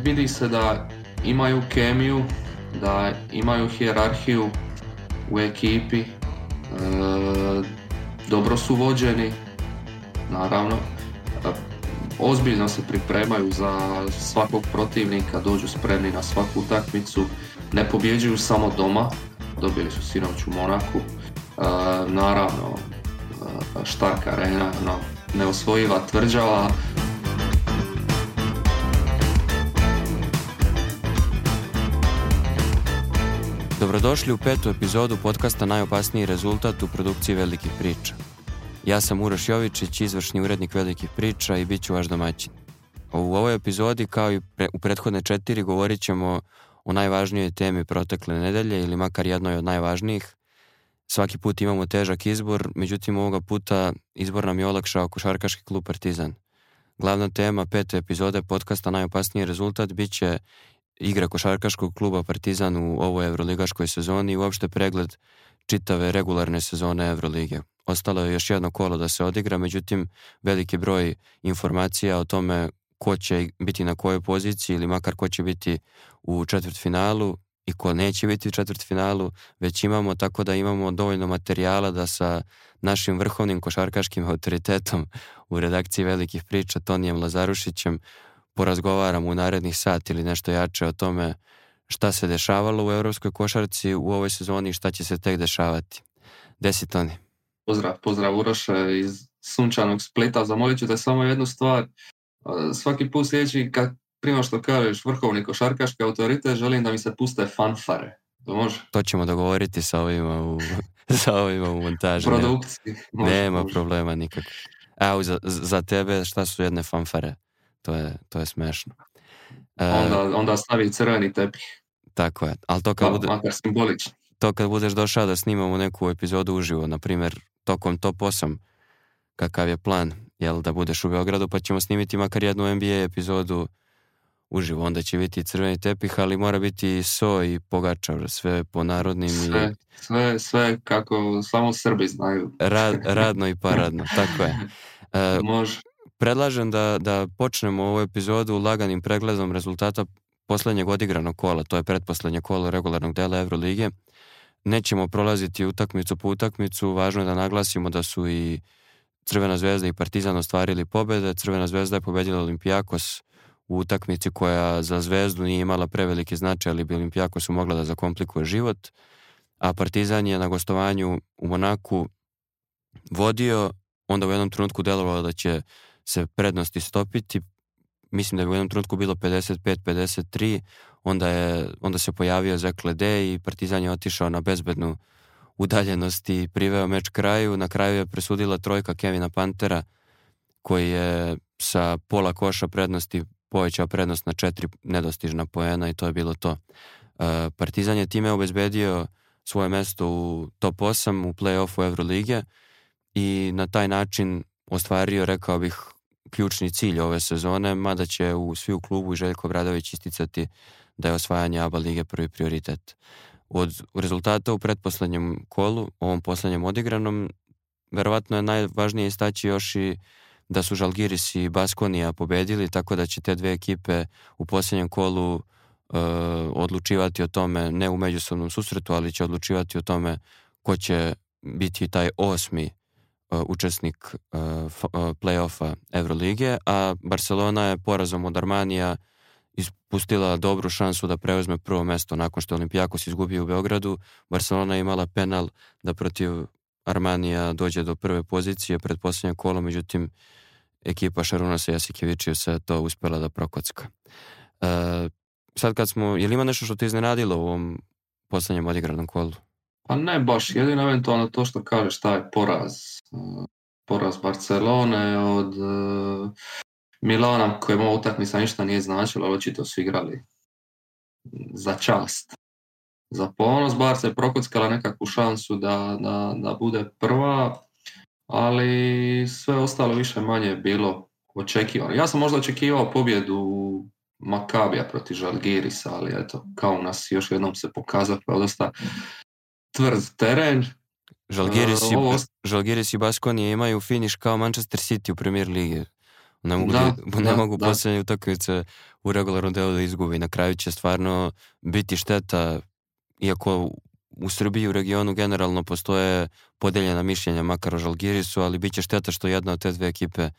Vidi se da imaju kemiju, da imaju hijerarhiju u ekipi, e, dobro su vođeni, naravno. E, ozbiljno se pripremaju za svakog protivnika, dođu spremni na svaku utakmicu, ne pobjeđuju samo doma, dobili su sinoć u Monaku. E, naravno, štarka arena, no, neosvojiva tvrđava, Dobrodošli u petu epizodu podcasta Najopasniji rezultat u produkciji Velikih priča. Ja sam Uroš Jovičić, izvršni urednik Velikih priča i bit ću vaš domaćin. U ovoj epizodi, kao i u prethodne četiri, govorit ćemo o najvažnijoj temi protekle nedelje ili makar jednoj od najvažnijih. Svaki put imamo težak izbor, međutim ovoga puta izbor nam je olakšao košarkaški klub Partizan. Glavna tema pete epizode podcasta Najopasniji rezultat bit će igre košarkaškog kluba Partizan u ovoj evroligaškoj sezoni i uopšte pregled čitave regularne sezone Evrolige. Ostalo je još jedno kolo da se odigra, međutim veliki broj informacija o tome ko će biti na kojoj poziciji ili makar ko će biti u četvrtfinalu i ko neće biti u četvrtfinalu, već imamo tako da imamo dovoljno materijala da sa našim vrhovnim košarkaškim autoritetom u redakciji velikih priča Tonijem Lazarušićem porazgovaramo u narednih sat ili nešto jače o tome šta se dešavalo u europskoj košarci u ovoj sezoni i šta će se tek dešavati. Desi Toni. Pozdrav, pozdrav Uroše iz sunčanog splita. Zamolit ću te samo jednu stvar. E, svaki put sljedeći kad prima što kažeš vrhovni košarkaški autoritet, želim da mi se puste fanfare. To može? To ćemo dogovoriti sa ovima u, sa ovima u montaži. Produkciji. Nema problema nikak. A za, za tebe šta su jedne fanfare? To je, to je smešno. E, onda, onda stavi crveni tepih. Tako je, ali to kad, bude, to kad budeš došao da snimamo neku epizodu uživo, na primjer tokom top 8, kakav je plan, jel da budeš u Beogradu, pa ćemo snimiti makar jednu NBA epizodu uživo, onda će biti crveni tepih, ali mora biti i so i pogačar, sve po narodnim. Sve, i... sve, sve kako samo Srbi znaju. radno i paradno, tako je. E, Može predlažem da, da počnemo ovu epizodu laganim pregledom rezultata posljednjeg odigranog kola, to je pretposlednje kolo regularnog dela Euroligije. Nećemo prolaziti utakmicu po utakmicu, važno je da naglasimo da su i Crvena zvezda i Partizan ostvarili pobjede. Crvena zvezda je pobedila Olimpijakos u utakmici koja za zvezdu nije imala preveliki značaj, ali bi Olimpijakosu mogla da zakomplikuje život. A Partizan je na gostovanju u Monaku vodio, onda u jednom trenutku delovalo da će se prednosti stopiti Mislim da je u jednom trenutku bilo 55-53, onda, je, onda se pojavio D i Partizan je otišao na bezbednu udaljenost i priveo meč kraju. Na kraju je presudila trojka Kevina Pantera, koji je sa pola koša prednosti povećao prednost na četiri nedostižna poena i to je bilo to. E, Partizan je time obezbedio svoje mesto u top 8 u play-offu Euroligije i na taj način ostvario, rekao bih, ključni cilj ove sezone, mada će u, svi u klubu i Željko Bradović isticati da je osvajanje ABA lige prvi prioritet. Od rezultata u pretposlednjem kolu, ovom poslednjem odigranom, verovatno je najvažnije istaći još i da su Žalgiris i Baskonija pobedili, tako da će te dve ekipe u posljednjem kolu e, odlučivati o tome, ne u međusobnom susretu, ali će odlučivati o tome ko će biti taj osmi E, učesnik e, e, play-offa a Barcelona je porazom od Armanija ispustila dobru šansu da preuzme prvo mesto nakon što Olimpijakos izgubio u Beogradu. Barcelona je imala penal da protiv Armanija dođe do prve pozicije pred posljednje kolom, međutim ekipa Šaruna sa Jasikevićiju se to uspjela da prokocka. Uh, sad kad smo, je li ima nešto što te iznenadilo u ovom posljednjem odigranom kolu? Pa ne baš, jedino eventualno to što kažeš, taj poraz. E, poraz Barcelone od e, Milana kojemu utakmica ništa nije značila, ali očito su igrali za čast. Za ponos bar je prokockala nekakvu šansu da, da, da bude prva, ali sve ostalo više manje je bilo očekivano. Ja sam možda očekivao pobjedu Makabija protiv Žalgirisa, ali eto, kao nas još jednom se pokazao kao pa dosta tvrd teren. Žalgiris, e, i, ovo... Žalgiris i imaju finiš kao Manchester City u Premier ligi. Ne mogu, da, ne mogu posljednje utakmice u regularnom delu da izgubi. Na kraju će stvarno biti šteta, iako u Srbiji u regionu generalno postoje podeljena mišljenja makar o Žalgirisu, ali bit će šteta što jedna od te dve ekipe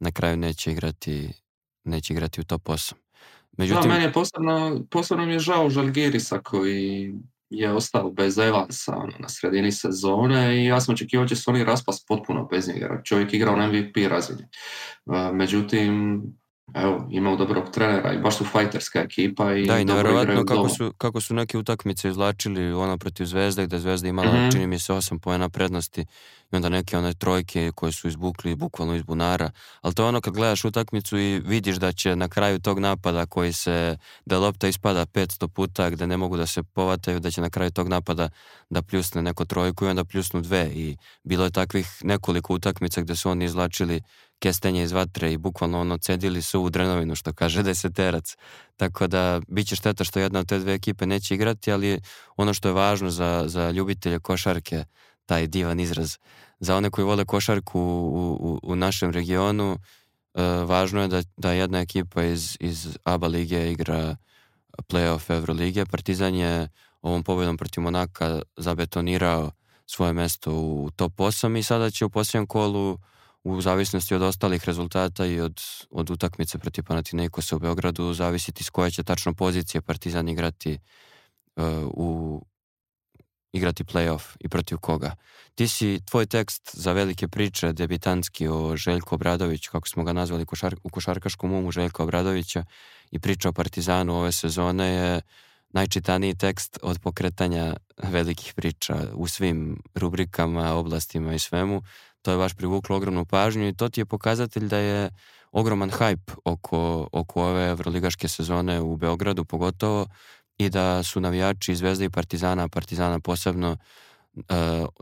na kraju neće igrati, neće igrati u top 8. Međutim, da, meni je posebno, posebno mi je žao Žalgirisa koji je ostao bez Evansa ono, na sredini sezone i ja sam očekivao da će se oni raspast potpuno bez njega, čovjek igrao u MVP razini. E, međutim, evo, imao dobrog trenera i baš su fajterska ekipa. I da, i nevjerojatno kako su, kako su neke utakmice izlačili ona protiv Zvezde, da Zvezda imala, mm čini mi se, osam pojena prednosti i onda neke one trojke koje su izbukli bukvalno iz bunara. Ali to je ono kad gledaš utakmicu i vidiš da će na kraju tog napada koji se, da lopta ispada 500 puta, da ne mogu da se povataju, da će na kraju tog napada da pljusne neko trojku i onda pljusnu dve. I bilo je takvih nekoliko utakmica gdje su oni izlačili kestenje iz vatre i bukvalno ono cedili su u drenovinu što kaže deseterac. Tako da bit će šteta što jedna od te dve ekipe neće igrati, ali ono što je važno za, za ljubitelje košarke, taj divan izraz, za one koji vole košarku u, u, našem regionu, e, važno je da, da jedna ekipa iz, iz ABA lige igra playoff lige Partizan je ovom pobjedom protiv Monaka zabetonirao svoje mesto u top 8 i sada će u posljednjem kolu u zavisnosti od ostalih rezultata i od, od utakmice protiv Panathinaikosa u Beogradu zavisiti s koje će tačno pozicije Partizan igrati e, u igrati playoff i protiv koga. Ti si, tvoj tekst za velike priče debitanski o Željko Obradoviću, kako smo ga nazvali u košarkaškom umu Željko Obradovića i priča o Partizanu ove sezone je najčitaniji tekst od pokretanja velikih priča u svim rubrikama, oblastima i svemu to je baš privuklo ogromnu pažnju i to ti je pokazatelj da je ogroman hype oko, oko ove evroligaške sezone u Beogradu pogotovo i da su navijači Zvezde i Partizana, Partizana posebno e,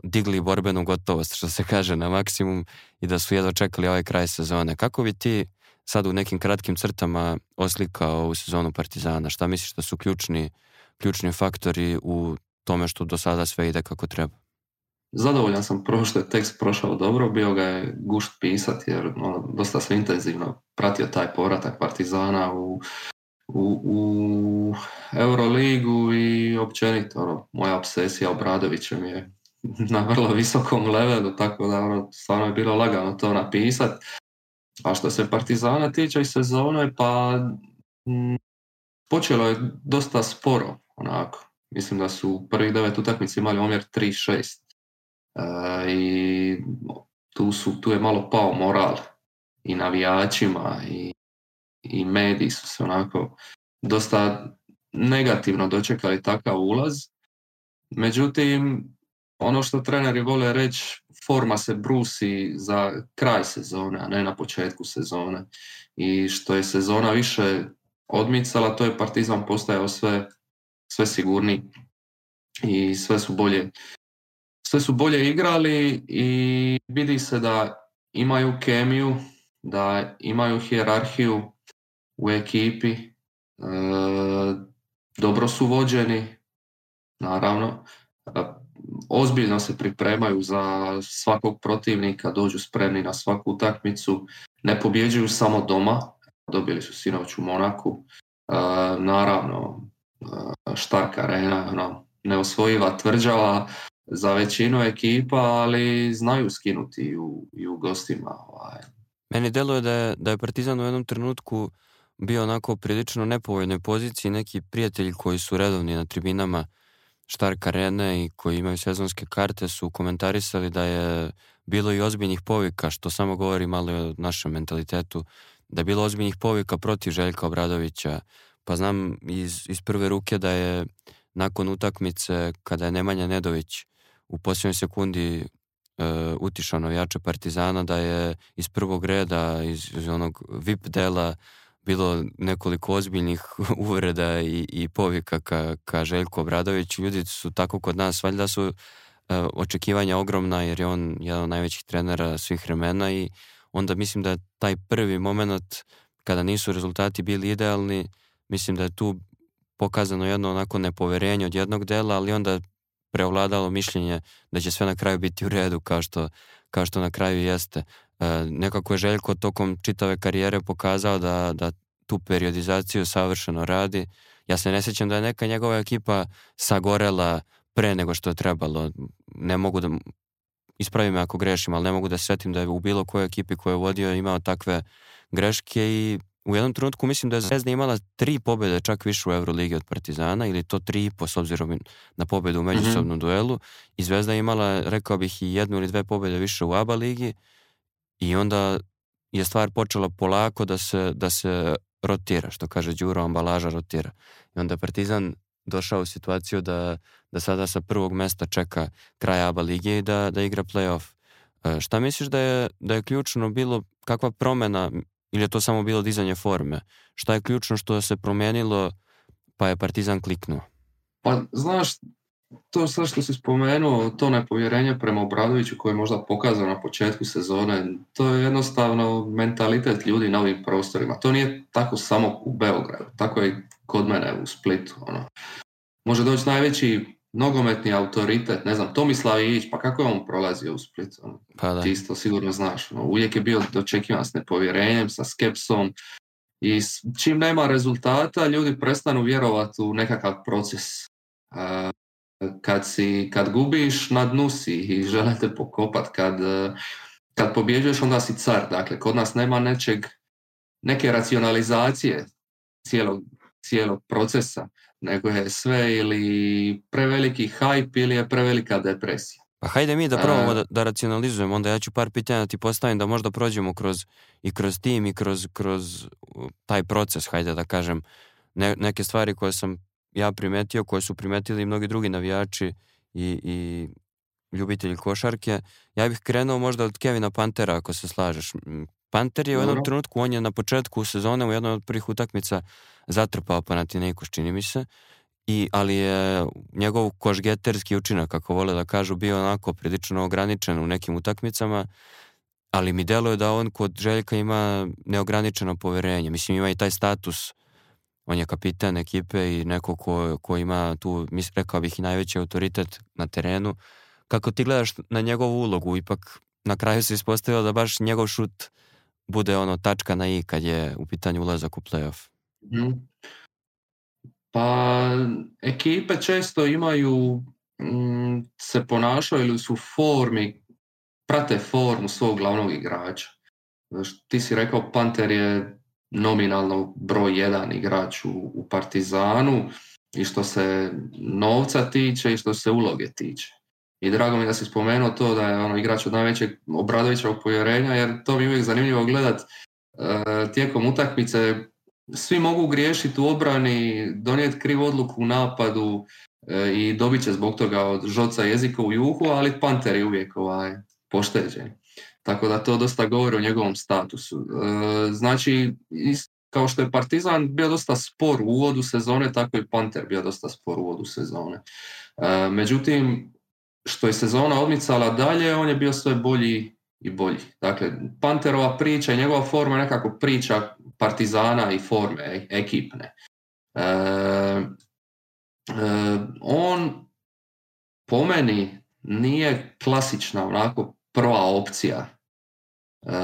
digli borbenu gotovost što se kaže na maksimum i da su jedva čekali ovaj kraj sezone. Kako bi ti sad u nekim kratkim crtama oslikao ovu sezonu Partizana? Šta misliš da su ključni, ključni faktori u tome što do sada sve ide kako treba? Zadovoljan sam što je tekst prošao dobro, bio ga je gušt pisati jer ono, dosta se intenzivno pratio taj povratak Partizana u, u, u Euroligu i općenito ono, moja obsesija Obradovićem je na vrlo visokom levelu, tako da ono, stvarno je bilo lagano to napisat A što se Partizana tiče i sezone, pa mm, počelo je dosta sporo, onako. Mislim da su prvih devet utakmica imali omjer 3-6 E, i tu, su, tu je malo pao moral i navijačima i, i mediji su se onako dosta negativno dočekali takav ulaz. Međutim, ono što treneri vole reći, forma se brusi za kraj sezone, a ne na početku sezone. I što je sezona više odmicala, to je Partizan postajao sve, sve sigurniji i sve su bolje sve su bolje igrali i vidi se da imaju kemiju, da imaju hijerarhiju u ekipi, e, dobro su vođeni, naravno, e, ozbiljno se pripremaju za svakog protivnika, dođu spremni na svaku utakmicu, ne pobjeđuju samo doma, dobili su sinoć u Monaku, e, naravno, e, arena, no, neosvojiva tvrđava, za većinu ekipa, ali znaju skinuti i u, i u gostima. Ovaj. Meni deluje da je, da je Partizan u jednom trenutku bio onako prilično nepovoljnoj poziciji. Neki prijatelji koji su redovni na tribinama Štarka Rene i koji imaju sezonske karte su komentarisali da je bilo i ozbiljnih povika, što samo govori malo o našem mentalitetu, da je bilo ozbiljnih povika protiv Željka Obradovića. Pa znam iz, iz prve ruke da je nakon utakmice kada je Nemanja Nedović u posljednjoj sekundi e, utišao navijače Partizana da je iz prvog reda, iz, onog VIP dela bilo nekoliko ozbiljnih uvreda i, i povika ka, ka Željku Ljudi su tako kod nas, valjda su e, očekivanja ogromna jer je on jedan od najvećih trenera svih vremena i onda mislim da taj prvi moment kada nisu rezultati bili idealni, mislim da je tu pokazano jedno onako nepoverenje od jednog dela, ali onda preovladalo mišljenje da će sve na kraju biti u redu kao što, kao što na kraju jeste. E, nekako je Željko tokom čitave karijere pokazao da, da tu periodizaciju savršeno radi. Ja se ne sjećam da je neka njegova ekipa sagorela pre nego što je trebalo. Ne mogu da, ispravi me ako grešim, ali ne mogu da sretim da je u bilo kojoj ekipi koju je vodio imao takve greške i u jednom trenutku mislim da je Zvezda imala tri pobjede čak više u Euroligi od Partizana ili to tri po s obzirom na pobjedu u mhm. međusobnom duelu i Zvezda je imala rekao bih i jednu ili dve pobjede više u ABA ligi i onda je stvar počela polako da se, da se rotira, što kaže Đuro, ambalaža rotira. I onda Partizan došao u situaciju da, da sada sa prvog mesta čeka kraj ABA i da, da igra playoff. E, šta misliš da je, da je ključno bilo kakva promjena ili je to samo bilo dizanje forme? Šta je ključno što se promijenilo pa je Partizan kliknuo? Pa znaš, to sve što si spomenuo, to nepovjerenje prema Obradoviću koje je možda pokazano na početku sezone, to je jednostavno mentalitet ljudi na ovim prostorima. To nije tako samo u Beogradu, tako je kod mene u Splitu. Ono. Može doći najveći nogometni autoritet, ne znam, Tomislav Ivić, pa kako je on prolazio u Splitu? Ono? Pa da. Ti isto sigurno znaš. No, uvijek je bio dočekivan s nepovjerenjem, sa skepsom i čim nema rezultata, ljudi prestanu vjerovati u nekakav proces. Uh, kad, si, kad gubiš, na dnu si i želite te pokopat. Kad, kad pobjeđuješ, onda si car. Dakle, kod nas nema nečeg, neke racionalizacije cijelog, cijelog procesa nego je sve ili preveliki hype ili je prevelika depresija. Pa hajde mi da probamo da, da racionalizujemo, onda ja ću par pitanja da ti postavim da možda prođemo kroz, i kroz tim i kroz, kroz taj proces, hajde da kažem, neke stvari koje sam ja primetio, koje su primetili i mnogi drugi navijači i, i ljubitelji košarke. Ja bih krenuo možda od Kevina Pantera, ako se slažeš. Panter je u jednom trenutku, on je na početku sezone u jednoj od prvih utakmica zatrpao Panatinejkos, čini mi se, i, ali je njegov košgeterski učinak, kako vole da kažu, bio onako prilično ograničen u nekim utakmicama, ali mi je da on kod Željka ima neograničeno poverenje. Mislim, ima i taj status, on je kapitan ekipe i neko ko, ko ima tu, mis, rekao bih, i najveći autoritet na terenu. Kako ti gledaš na njegovu ulogu, ipak na kraju se ispostavilo da baš njegov šut bude ono tačka na i kad je u pitanju ulazak u playoff? Mhm. Pa ekipe često imaju mm, se ponašaju ili su formi, prate formu svog glavnog igrača. Ti si rekao Panter je nominalno broj jedan igrač u, u Partizanu i što se novca tiče i što se uloge tiče. I drago mi da si spomenuo to da je ono igrač od najvećeg Obradovićevog povjerenja, jer to mi je uvijek zanimljivo gledat eh, tijekom utakmice. Svi mogu griješiti u obrani, donijeti krivu odluku u napadu eh, i dobit će zbog toga od žoca jezika u juhu, ali Panter je uvijek ovaj, pošteđen. Tako da to dosta govori o njegovom statusu. E, znači, kao što je Partizan bio dosta spor u uvodu sezone, tako i Panter bio dosta spor u uvodu sezone. Međutim, što je sezona odmicala dalje, on je bio sve bolji i bolji. Dakle, Panterova priča i njegova forma je nekako priča partizana i forme e, ekipne. E, e, on po meni nije klasična onako prva opcija. E,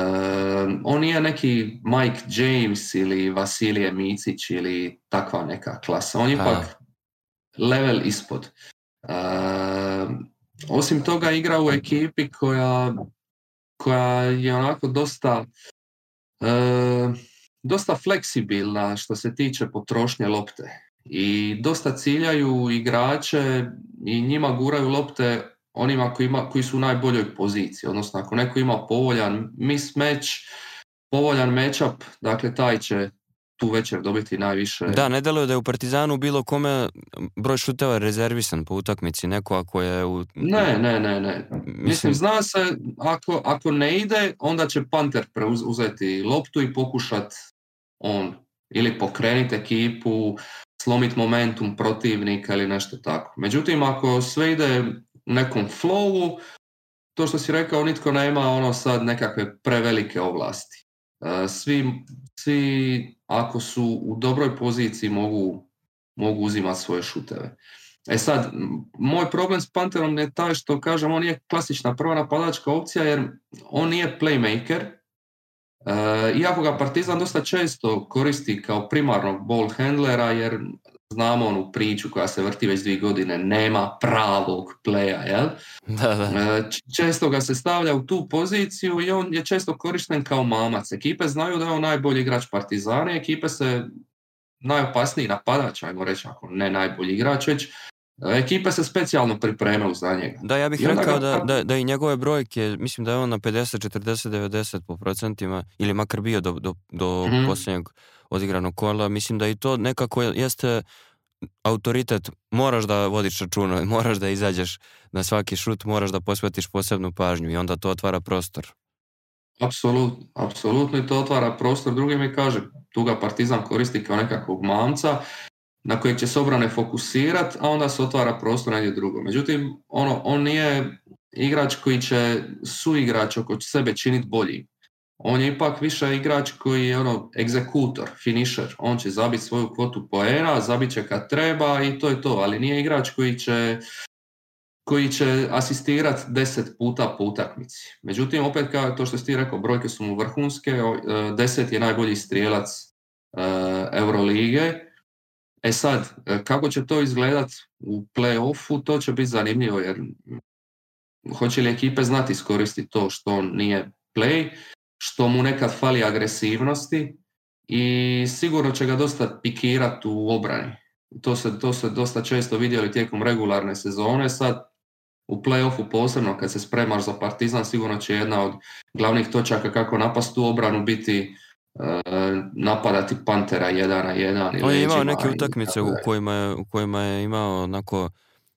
on nije neki Mike James ili Vasilije Micić ili takva neka klasa. On je ipak level ispod. Osim toga igra u ekipi koja, koja je onako dosta e, dosta fleksibilna što se tiče potrošnje lopte i dosta ciljaju igrače i njima guraju lopte onima koji, koji su u najboljoj poziciji. Odnosno, ako neko ima povoljan mismatch, povoljan matchup, dakle taj će tu večer dobiti najviše. Da, ne da je u Partizanu bilo kome broj šuteva rezervisan po utakmici, neko ako je u... Ne, ne, ne, ne. Mislim, zna se, ako, ako ne ide, onda će Panter preuzeti loptu i pokušat on ili pokreniti ekipu, slomit momentum protivnika ili nešto tako. Međutim, ako sve ide nekom flowu, to što si rekao, nitko nema ono sad nekakve prevelike ovlasti. Svi, svi ako su u dobroj poziciji mogu, mogu uzimati svoje šuteve. E sad, moj problem s Panterom je taj što kažem, on je klasična prva napadačka opcija jer on nije playmaker. E, iako ga Partizan dosta često koristi kao primarnog ball handlera jer znamo onu priču koja se vrti već dvije godine, nema pravog pleja, jel? Da, da. E, često ga se stavlja u tu poziciju i on je često korišten kao mamac. Ekipe znaju da je on najbolji igrač Partizane, ekipe se najopasniji napadač, ajmo reći, ako ne najbolji igrač, već e, Ekipe se specijalno pripremaju za njega. Da, ja bih rekao da, da, da, i njegove brojke, mislim da je on na 50, 40, 90 po procentima, ili makar bio do, do, do mhm. posljednjeg odigrano kola, mislim da i to nekako jeste autoritet, moraš da vodiš računa, moraš da izađeš na svaki šut, moraš da posvetiš posebnu pažnju i onda to otvara prostor. Apsolutno, apsolutno i to otvara prostor. Drugi mi kaže, tu ga Partizan koristi kao nekakvog mamca na kojeg će se obrane fokusirat, a onda se otvara prostor negdje drugo. Međutim, ono, on nije igrač koji će suigrač oko sebe činiti bolji on je ipak više igrač koji je ono, egzekutor, finisher. On će zabiti svoju kvotu poena, zabit će kad treba i to je to. Ali nije igrač koji će, koji će asistirat deset puta po utakmici. Međutim, opet kao to što ste ti rekao, brojke su mu vrhunske. E, deset je najbolji strijelac e, Eurolige. E sad, e, kako će to izgledat u play-offu, to će biti zanimljivo jer hoće li ekipe znati iskoristiti to što on nije play što mu nekad fali agresivnosti i sigurno će ga dosta pikirati u obrani. To se, to se dosta često vidjeli tijekom regularne sezone. Sad u playoffu posebno kad se spremaš za Partizan sigurno će jedna od glavnih točaka kako napast tu obranu biti e, napadati Pantera 1 na 1. On je imao neke utakmice u kojima u kojima je imao onako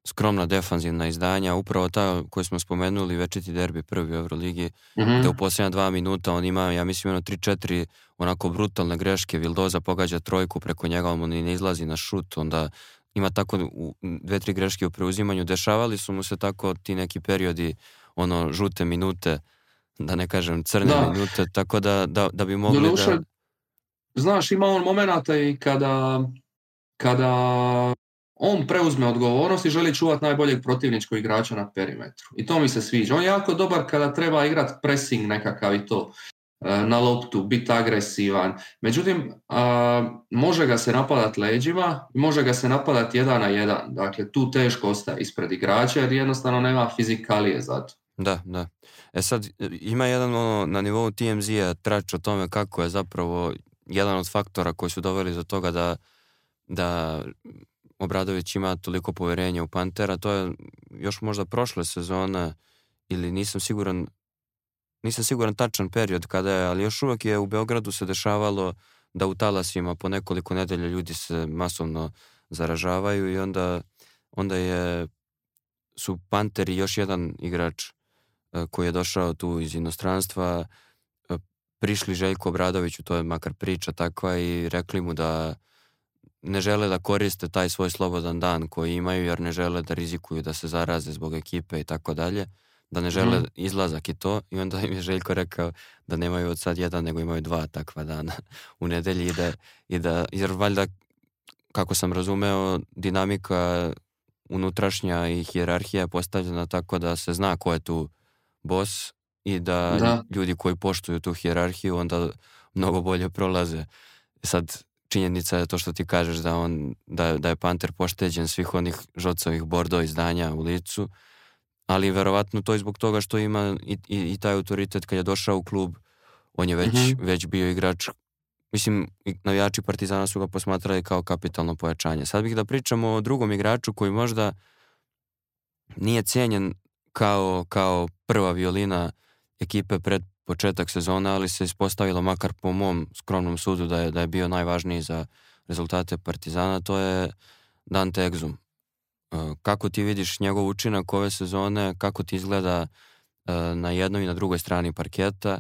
skromna defanzivna izdanja, upravo ta koju smo spomenuli, večiti derbi prvi u Euroligi, mm-hmm. u posljednja dva minuta on ima, ja mislim, ono 3-4 onako brutalne greške, Vildoza pogađa trojku preko njega, on ni ne izlazi na šut, onda ima tako dve, tri greške u preuzimanju, dešavali su mu se tako ti neki periodi, ono, žute minute, da ne kažem crne minute, tako da, da, bi mogli Doduše, da... Znaš, ima on momenata i kada kada on preuzme odgovornost i želi čuvati najboljeg protivničkog igrača na perimetru. I to mi se sviđa. On je jako dobar kada treba igrati pressing nekakav i to e, na loptu, biti agresivan. Međutim, može ga se napadati leđima, može ga se napadati jedan na jedan. Dakle, tu teško ostaje ispred igrača jer jednostavno nema fizikalije za to. Da, da. E sad, ima jedan ono, na nivou TMZ-a trač o tome kako je zapravo jedan od faktora koji su doveli do toga da, da Obradović ima toliko povjerenja u Pantera, to je još možda prošla sezona ili nisam siguran nisam siguran tačan period kada je, ali još uvijek je u Beogradu se dešavalo da u talasima po nekoliko nedelja ljudi se masovno zaražavaju i onda, onda je su Panteri još jedan igrač e, koji je došao tu iz inostranstva e, prišli Željko Obradoviću, to je makar priča takva i rekli mu da ne žele da koriste taj svoj slobodan dan koji imaju jer ne žele da rizikuju da se zaraze zbog ekipe i tako dalje, da ne žele mhm. izlazak i to i onda im je Željko rekao da nemaju od sad jedan nego imaju dva takva dana u nedelji i da, i da jer valjda kako sam razumeo dinamika unutrašnja i hijerarhija je postavljena tako da se zna ko je tu bos i da, da. ljudi koji poštuju tu hijerarhiju onda mnogo bolje prolaze. Sad činjenica je to što ti kažeš da, on, da, da je Panter pošteđen svih onih žocovih bordo izdanja u licu, ali verovatno to je zbog toga što ima i, i, taj autoritet kad je došao u klub, on je već, mhm. već bio igrač Mislim, navijači Partizana su ga posmatrali kao kapitalno pojačanje. Sad bih da pričamo o drugom igraču koji možda nije cijenjen kao, kao prva violina ekipe pred početak sezone, ali se ispostavilo makar po mom skromnom sudu da je, da je bio najvažniji za rezultate Partizana, to je Dante Exum. E, kako ti vidiš njegov učinak ove sezone, kako ti izgleda e, na jednoj i na drugoj strani parketa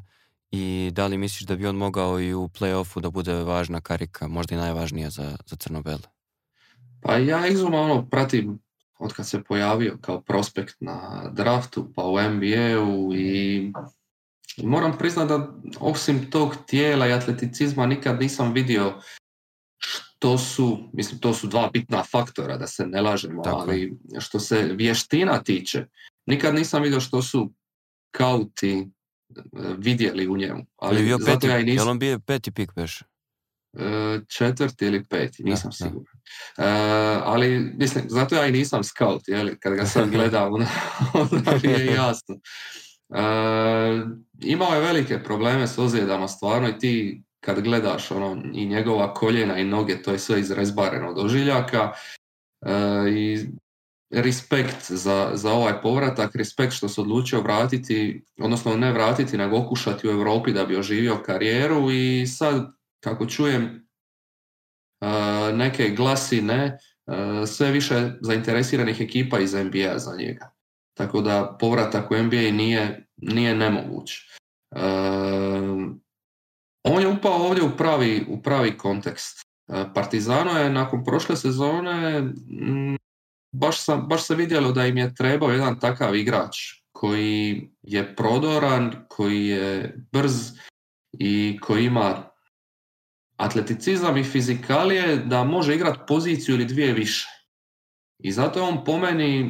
i da li misliš da bi on mogao i u play da bude važna karika, možda i najvažnija za, za Crnobele? Pa ja Exuma ono pratim od kad se pojavio kao prospekt na draftu, pa u NBA-u i moram priznati da osim tog tijela i atleticizma nikad nisam vidio što su, mislim to su dva bitna faktora da se ne lažemo, ali što se vještina tiče, nikad nisam vidio što su kauti e, vidjeli u njemu. Ali bio ja nisam... on bio peti pik e, četvrti ili peti, nisam siguran. E, ali, mislim, zato ja i nisam scout, li kad ga sam gledao, onda, je jasno. E, imao je velike probleme s ozljedama stvarno i ti kad gledaš ono, i njegova koljena i noge, to je sve izrezbareno do e, I respekt za, za ovaj povratak, respekt što se odlučio vratiti, odnosno ne vratiti, nego okušati u Europi da bi oživio karijeru i sad, kako čujem e, neke glasine, e, sve više zainteresiranih ekipa iz NBA za njega. Tako da povratak u NBA nije, nije nemoguć. E, on je upao ovdje u pravi, u pravi kontekst. E, Partizano je nakon prošle sezone mm, baš, baš se vidjelo da im je trebao jedan takav igrač koji je prodoran, koji je brz i koji ima atleticizam i fizikalije da može igrati poziciju ili dvije više. I zato je on po meni e,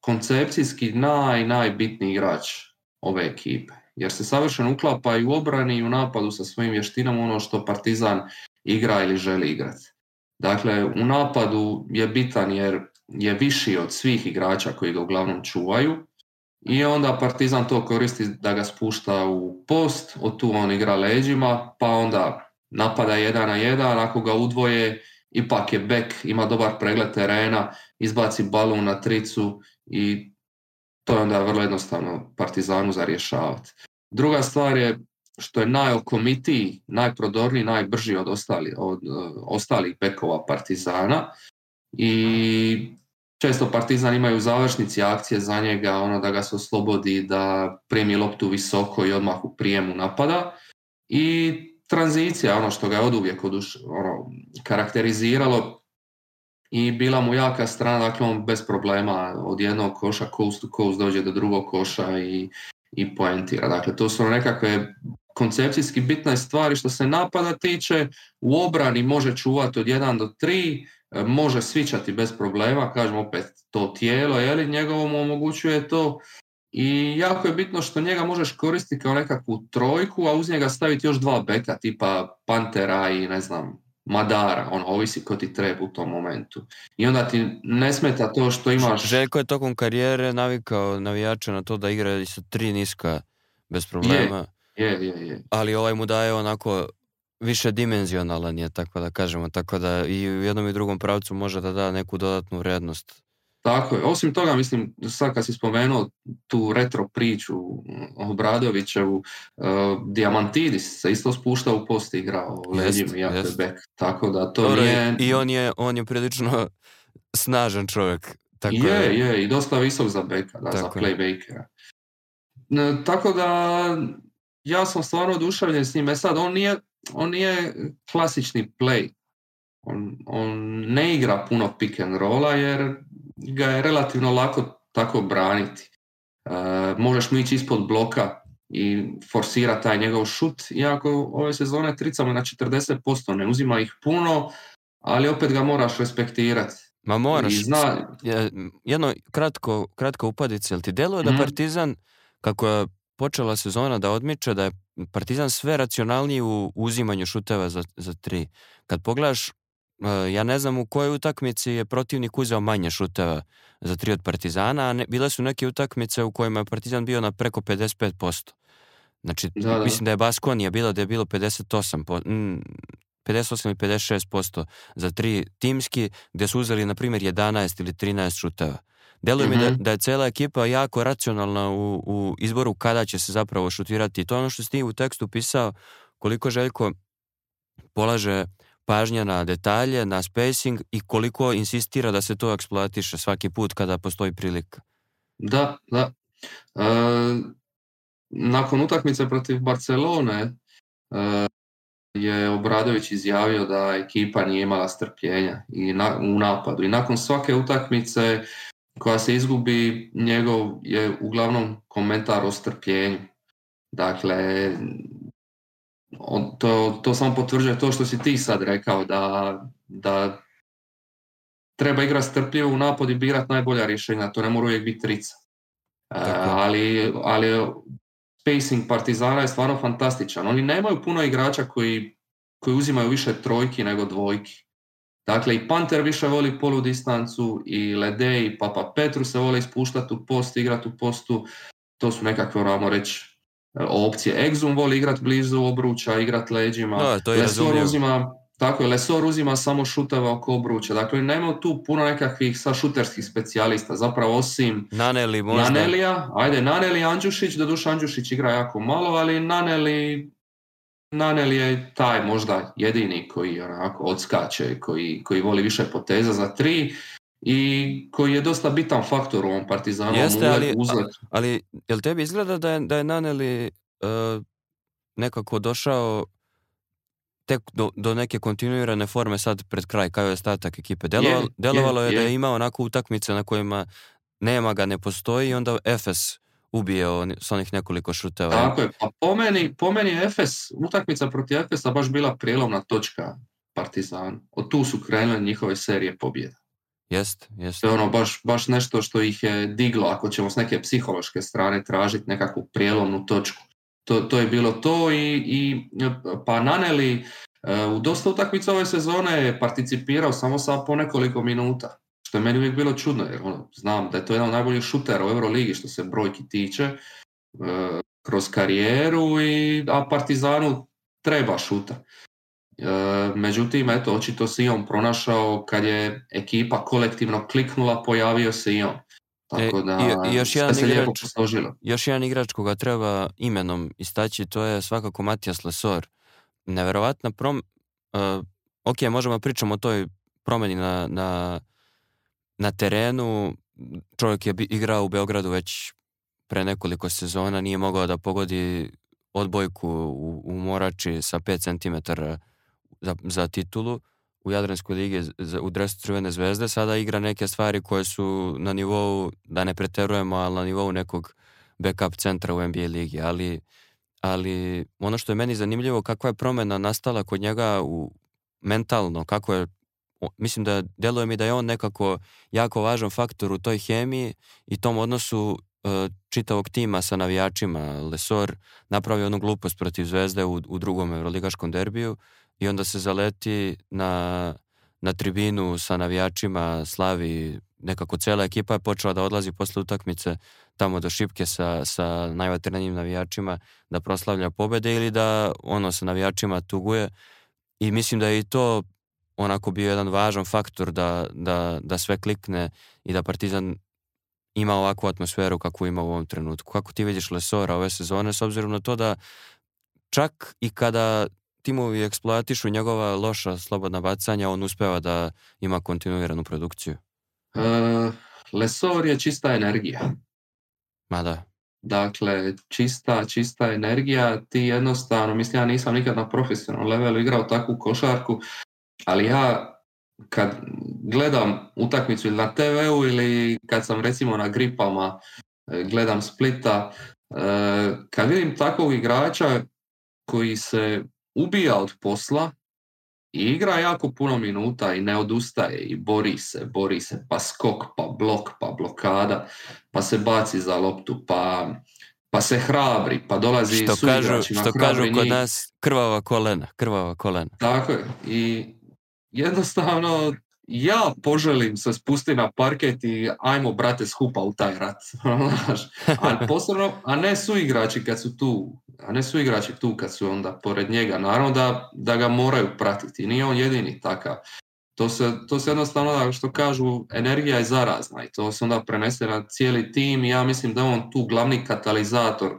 koncepcijski naj, najbitniji igrač ove ekipe. Jer se savršeno uklapa i u obrani i u napadu sa svojim vještinama ono što Partizan igra ili želi igrati. Dakle, u napadu je bitan jer je viši od svih igrača koji ga uglavnom čuvaju i onda Partizan to koristi da ga spušta u post, od tu on igra leđima, pa onda napada jedan na jedan, ako ga udvoje ipak je bek, ima dobar pregled terena, izbaci balon na tricu i to je onda vrlo jednostavno Partizanu za rješavati. Druga stvar je što je najokomitiji, najprodorniji, najbrži od, ostali, od e, ostalih bekova Partizana i često Partizan imaju u završnici akcije za njega ono da ga se oslobodi da primi loptu visoko i odmah u prijemu napada i tranzicija, ono što ga je od uvijek ono, karakteriziralo i bila mu jaka strana, dakle on bez problema od jednog koša coast to coast dođe do drugog koša i, i poentira. Dakle, to su ono nekakve koncepcijski bitne stvari što se napada tiče. U obrani može čuvati od 1 do 3, može svičati bez problema, kažem opet to tijelo, je li njegovo mu omogućuje to i jako je bitno što njega možeš koristiti kao nekakvu trojku, a uz njega staviti još dva beka tipa Pantera i ne znam, Madara, on ovisi ko ti treba u tom momentu. I onda ti ne smeta to što imaš... Željko je tokom karijere navikao navijača na to da igra i sa tri niska bez problema. Je, je, je, Ali ovaj mu daje onako više dimenzionalan je, tako da kažemo. Tako da i u jednom i drugom pravcu može da da neku dodatnu vrednost tako je. Osim toga, mislim, sad kad si spomenuo tu retro priču Obradovićevu, uh, Diamantidis se isto spušta u post igrao. Tako da to Dobre, nije... I on je, on je prilično snažan čovjek. Tako je, je, je, i dosta visok za beka, da, tako za e, tako da, ja sam stvarno oduševljen s e Sad, on nije, on nije klasični play. On, on ne igra puno pick and rolla jer ga je relativno lako tako braniti. E, možeš mu ići ispod bloka i forsira taj njegov šut, iako ove sezone tricamo na 40%, ne uzima ih puno, ali opet ga moraš respektirati. Ma moraš. zna... Jedno kratko, kratko upadice, jel ti deluje da mhm. Partizan, kako je počela sezona da odmiče, da je Partizan sve racionalniji u uzimanju šuteva za, za tri. Kad pogledaš E, ja ne znam u kojoj utakmici je protivnik uzeo manje šuteva za tri od Partizana, a ne, bile su neke utakmice u kojima je Partizan bio na preko 55%. Znači, da, da. mislim da je Baskonija bila da je bilo 58%, mm, 58 ili 56% za tri timski, gdje su uzeli, na primjer, 11 ili 13 šuteva. Deluje mm mi mhm. da, je cela ekipa jako racionalna u, u izboru kada će se zapravo šutirati. to je ono što si u tekstu pisao, koliko Željko polaže pažnja na detalje, na spacing i koliko insistira da se to eksploatiše svaki put kada postoji prilika. Da, da. E, nakon utakmice protiv Barcelone e, je Obradović izjavio da ekipa nije imala strpljenja i na, u napadu. I nakon svake utakmice koja se izgubi, njegov je uglavnom komentar o strpljenju. Dakle, to, to samo potvrđuje to što si ti sad rekao, da, da treba igrati strpljivo u napad i birati najbolja rješenja, to ne mora uvijek biti trica. E, ali, ali spacing Partizana je stvarno fantastičan. Oni nemaju puno igrača koji, koji uzimaju više trojki nego dvojki. Dakle, i Panter više voli polu distancu, i Lede, i Papa Petru se vole ispuštati u post, igrati u postu. To su nekakve, moramo ono, reći, opcije. Exum voli igrat blizu obruča, igrat leđima. Da, to je Lesor uzima, tako je, Lesor uzima samo šuteva oko obruča. Dakle, nema tu puno nekakvih sa šuterskih specijalista. Zapravo osim Naneli možda. Nanelija, ajde, Naneli Andžušić, doduše Andžušić igra jako malo, ali Naneli Naneli je taj možda jedini koji onako odskače, koji, koji voli više poteza za tri i koji je dosta bitan faktor u ovom partizanu. Jeste, ali, uzlet. ali jel tebi izgleda da je, da je Naneli e, nekako došao tek do, neke kontinuirane forme sad pred kraj kao je ostatak ekipe. delovalo je, da je imao onako utakmice na kojima nema ga, ne postoji i onda Efes ubije on, s onih nekoliko šuteva. Tako je. Pa po meni, je Efes, utakmica protiv Efesa baš bila prijelomna točka Partizan. Od tu su krenule njihove serije pobjeda. Jest, jest. To je ono baš, baš nešto što ih je diglo, ako ćemo s neke psihološke strane tražiti nekakvu prijelomnu točku. To, to je bilo to i, i pa Naneli e, u dosta utakmica ove sezone je participirao samo sa po nekoliko minuta. Što je meni uvijek bilo čudno, jer ono, znam da je to jedan od najboljih šutera u Euroligi što se brojki tiče e, kroz karijeru, i, a Partizanu treba šuta. E, međutim, eto, očito se i on pronašao kad je ekipa kolektivno kliknula, pojavio se e, i on. Tako da još jedan se igrač, lijepo Još jedan igrač koga treba imenom istaći, to je svakako Matijas Lesor. Neverovatna prom... E, ok, možemo pričamo o toj promjeni na, na, na terenu. Čovjek je igrao u Beogradu već pre nekoliko sezona, nije mogao da pogodi odbojku u, u Morači sa 5 cm za, za titulu u Jadranskoj ligi u dresu Crvene zvezde, sada igra neke stvari koje su na nivou, da ne preterujemo, ali na nivou nekog backup centra u NBA ligi, ali, ali ono što je meni zanimljivo, kakva je promjena nastala kod njega u, mentalno, kako je mislim da djeluje mi da je on nekako jako važan faktor u toj hemiji i tom odnosu e, čitavog tima sa navijačima. Lesor napravio onu glupost protiv Zvezde u, u drugom euroligaškom derbiju i onda se zaleti na, na tribinu sa navijačima Slavi, nekako cela ekipa je počela da odlazi posle utakmice tamo do šipke sa, sa najvatrenijim navijačima da proslavlja pobede ili da ono sa navijačima tuguje i mislim da je i to onako bio jedan važan faktor da, da, da sve klikne i da Partizan ima ovakvu atmosferu kakvu ima u ovom trenutku. Kako ti vidiš Lesora ove sezone s obzirom na to da čak i kada timovi eksploatišu njegova loša slobodna bacanja, on uspeva da ima kontinuiranu produkciju? Uh, Lesor je čista energija. Ma da. Dakle, čista, čista energija, ti jednostavno, mislim ja nisam nikad na profesionalnom levelu igrao takvu košarku, ali ja kad gledam utakmicu ili na TV-u ili kad sam recimo na gripama, e, gledam Splita, e, kad vidim takvog igrača koji se ubija od posla i igra jako puno minuta i ne odustaje i bori se, bori se, pa skok, pa blok, pa blokada, pa se baci za loptu, pa, pa se hrabri, pa dolazi što kažu, Što kažu kod nas krvava kolena, krvava kolena. Tako je, i jednostavno ja poželim se spustiti na parket i ajmo brate skupa u taj rat. a, posebno, a ne su igrači kad su tu, a ne su igrači tu kad su onda pored njega. Naravno da, da ga moraju pratiti, nije on jedini takav. To se, to se jednostavno, ono što kažu, energija je zarazna i to se onda prenese na cijeli tim i ja mislim da je on tu glavni katalizator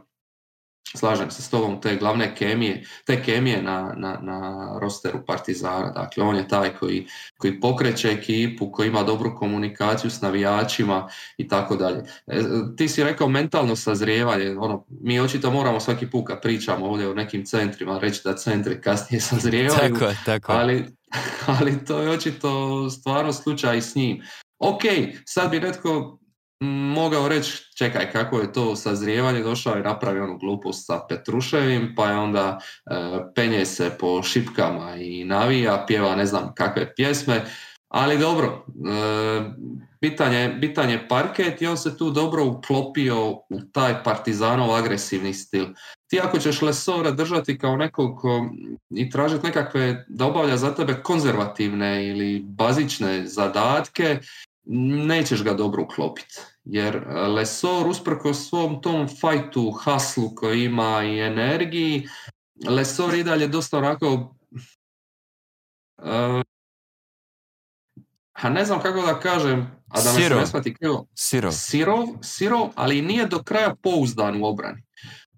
slažem se s tobom, te glavne kemije, te kemije na, na, na rosteru Partizana. Dakle, on je taj koji, koji pokreće ekipu, koji ima dobru komunikaciju s navijačima i tako dalje. E, ti si rekao mentalno sazrijevanje. Ono, mi očito moramo svaki put kad pričamo ovdje o nekim centrima reći da centri kasnije sazrijevaju. Ali, ali to je očito stvarno slučaj s njim. Ok, sad bi netko mogao reći, čekaj, kako je to sazrijevanje, došao i napravio onu glupost sa Petruševim, pa je onda e, penje se po šipkama i navija, pjeva ne znam kakve pjesme, ali dobro, e, bitan, je, je parket i on se tu dobro uklopio u taj partizanov agresivni stil. Ti ako ćeš Lesora držati kao nekog ko, i tražiti nekakve, da obavlja za tebe konzervativne ili bazične zadatke, nećeš ga dobro uklopiti. Jer e, Lesor, usprko svom tom fajtu, haslu koji ima i energiji, Lesor i dalje dosta onako... Uh, ne znam kako da kažem, a da me sirov. se Sirov. ali nije do kraja pouzdan u obrani.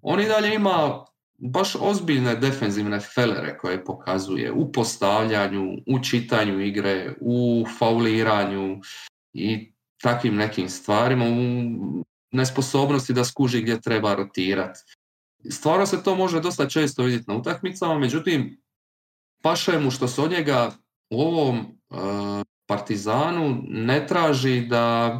On i dalje ima baš ozbiljne defenzivne felere koje pokazuje u postavljanju, u čitanju igre, u fauliranju i takvim nekim stvarima, u nesposobnosti da skuži gdje treba rotirati. Stvarno se to može dosta često vidjeti na utakmicama, međutim, paše mu što se od njega u ovom e, partizanu ne traži da,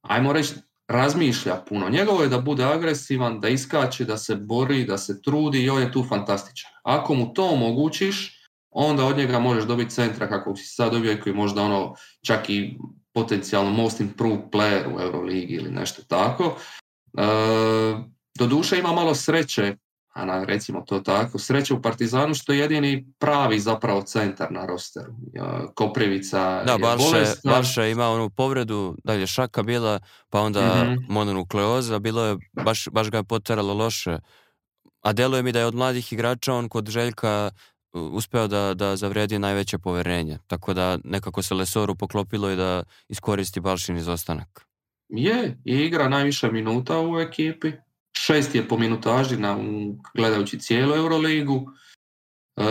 ajmo reći, razmišlja puno. Njegovo je da bude agresivan, da iskače, da se bori, da se trudi i on je tu fantastičan. Ako mu to omogućiš, onda od njega možeš dobiti centra kako si sad dobio koji možda ono čak i potencijalno most improved player u Euroligi ili nešto tako. E, doduše ima malo sreće, a na, recimo to tako, sreće u Partizanu što je jedini pravi zapravo centar na rosteru. E, Koprivica da, je Barša, bolestna. Barša ima onu povredu, dalje Šaka bila, pa onda mm-hmm. mononukleoza, bilo je, baš, baš ga je poteralo loše. A deluje mi da je od mladih igrača on kod Željka uspeo da, da zavredi najveće poverenje. Tako da nekako se Lesoru poklopilo i da iskoristi Balšin izostanak. Je, i igra najviše minuta u ekipi. Šest je po minutaži na, gledajući cijelu Euroligu. E,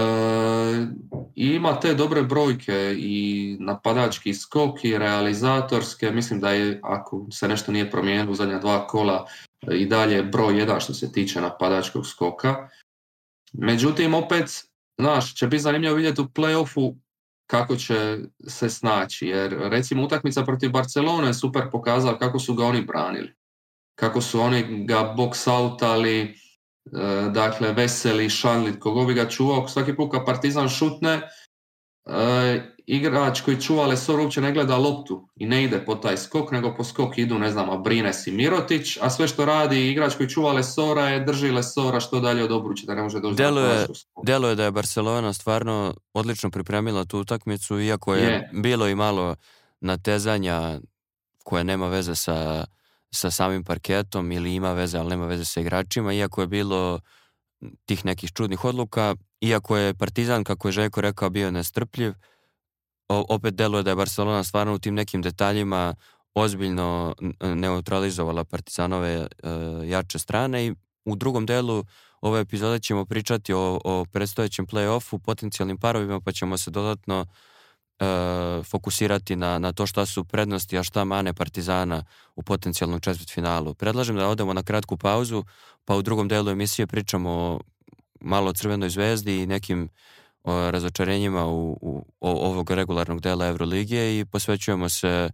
I ima te dobre brojke i napadački skok i realizatorske. Mislim da je, ako se nešto nije promijenilo u zadnja dva kola, i dalje broj jedan što se tiče napadačkog skoka. Međutim, opet Znaš, će biti zanimljivo vidjeti u play-offu kako će se snaći, jer recimo utakmica protiv Barcelone je super pokazala kako su ga oni branili. Kako su oni ga box outali, e, dakle Veseli, Šanlit, kogo bi ga čuvao, svaki put kad Partizan šutne, e, igrač koji čuva lesor uopće ne gleda loptu i ne ide po taj skok, nego po skok idu, ne znam, Abrines i Mirotić, a sve što radi igrač koji čuva lesora je drži lesora što dalje od obruća, da ne može doći je Delo je da je Barcelona stvarno odlično pripremila tu utakmicu, iako je, bilo i malo natezanja koje nema veze sa, sa samim parketom ili ima veze, ali nema veze sa igračima, iako je bilo tih nekih čudnih odluka, iako je Partizan, kako je Žeko rekao, bio nestrpljiv, opet deluje da je Barcelona stvarno u tim nekim detaljima ozbiljno neutralizovala Partizanove e, jače strane i u drugom delu ove epizode ćemo pričati o, o predstojećem play-offu, potencijalnim parovima, pa ćemo se dodatno e, fokusirati na, na to šta su prednosti, a šta mane Partizana u potencijalnom četvrt finalu. Predlažem da odemo na kratku pauzu, pa u drugom delu emisije pričamo malo o Crvenoj zvezdi i nekim o razočarenjima u, u ovog regularnog dela Euroligije i posvećujemo se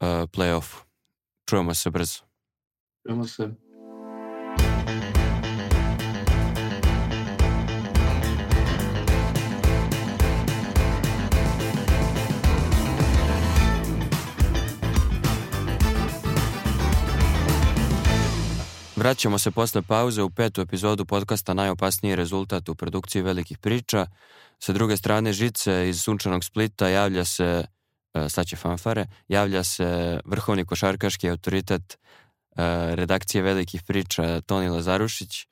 uh, play-offu. Čujemo se brzo. Čujemo se. Vraćamo se posle pauze u petu epizodu podcasta Najopasniji rezultat u produkciji velikih priča. Sa druge strane žice iz sunčanog Splita javlja se, e, sad će fanfare, javlja se vrhovni košarkaški autoritet e, redakcije velikih priča Toni Lazarušić. E,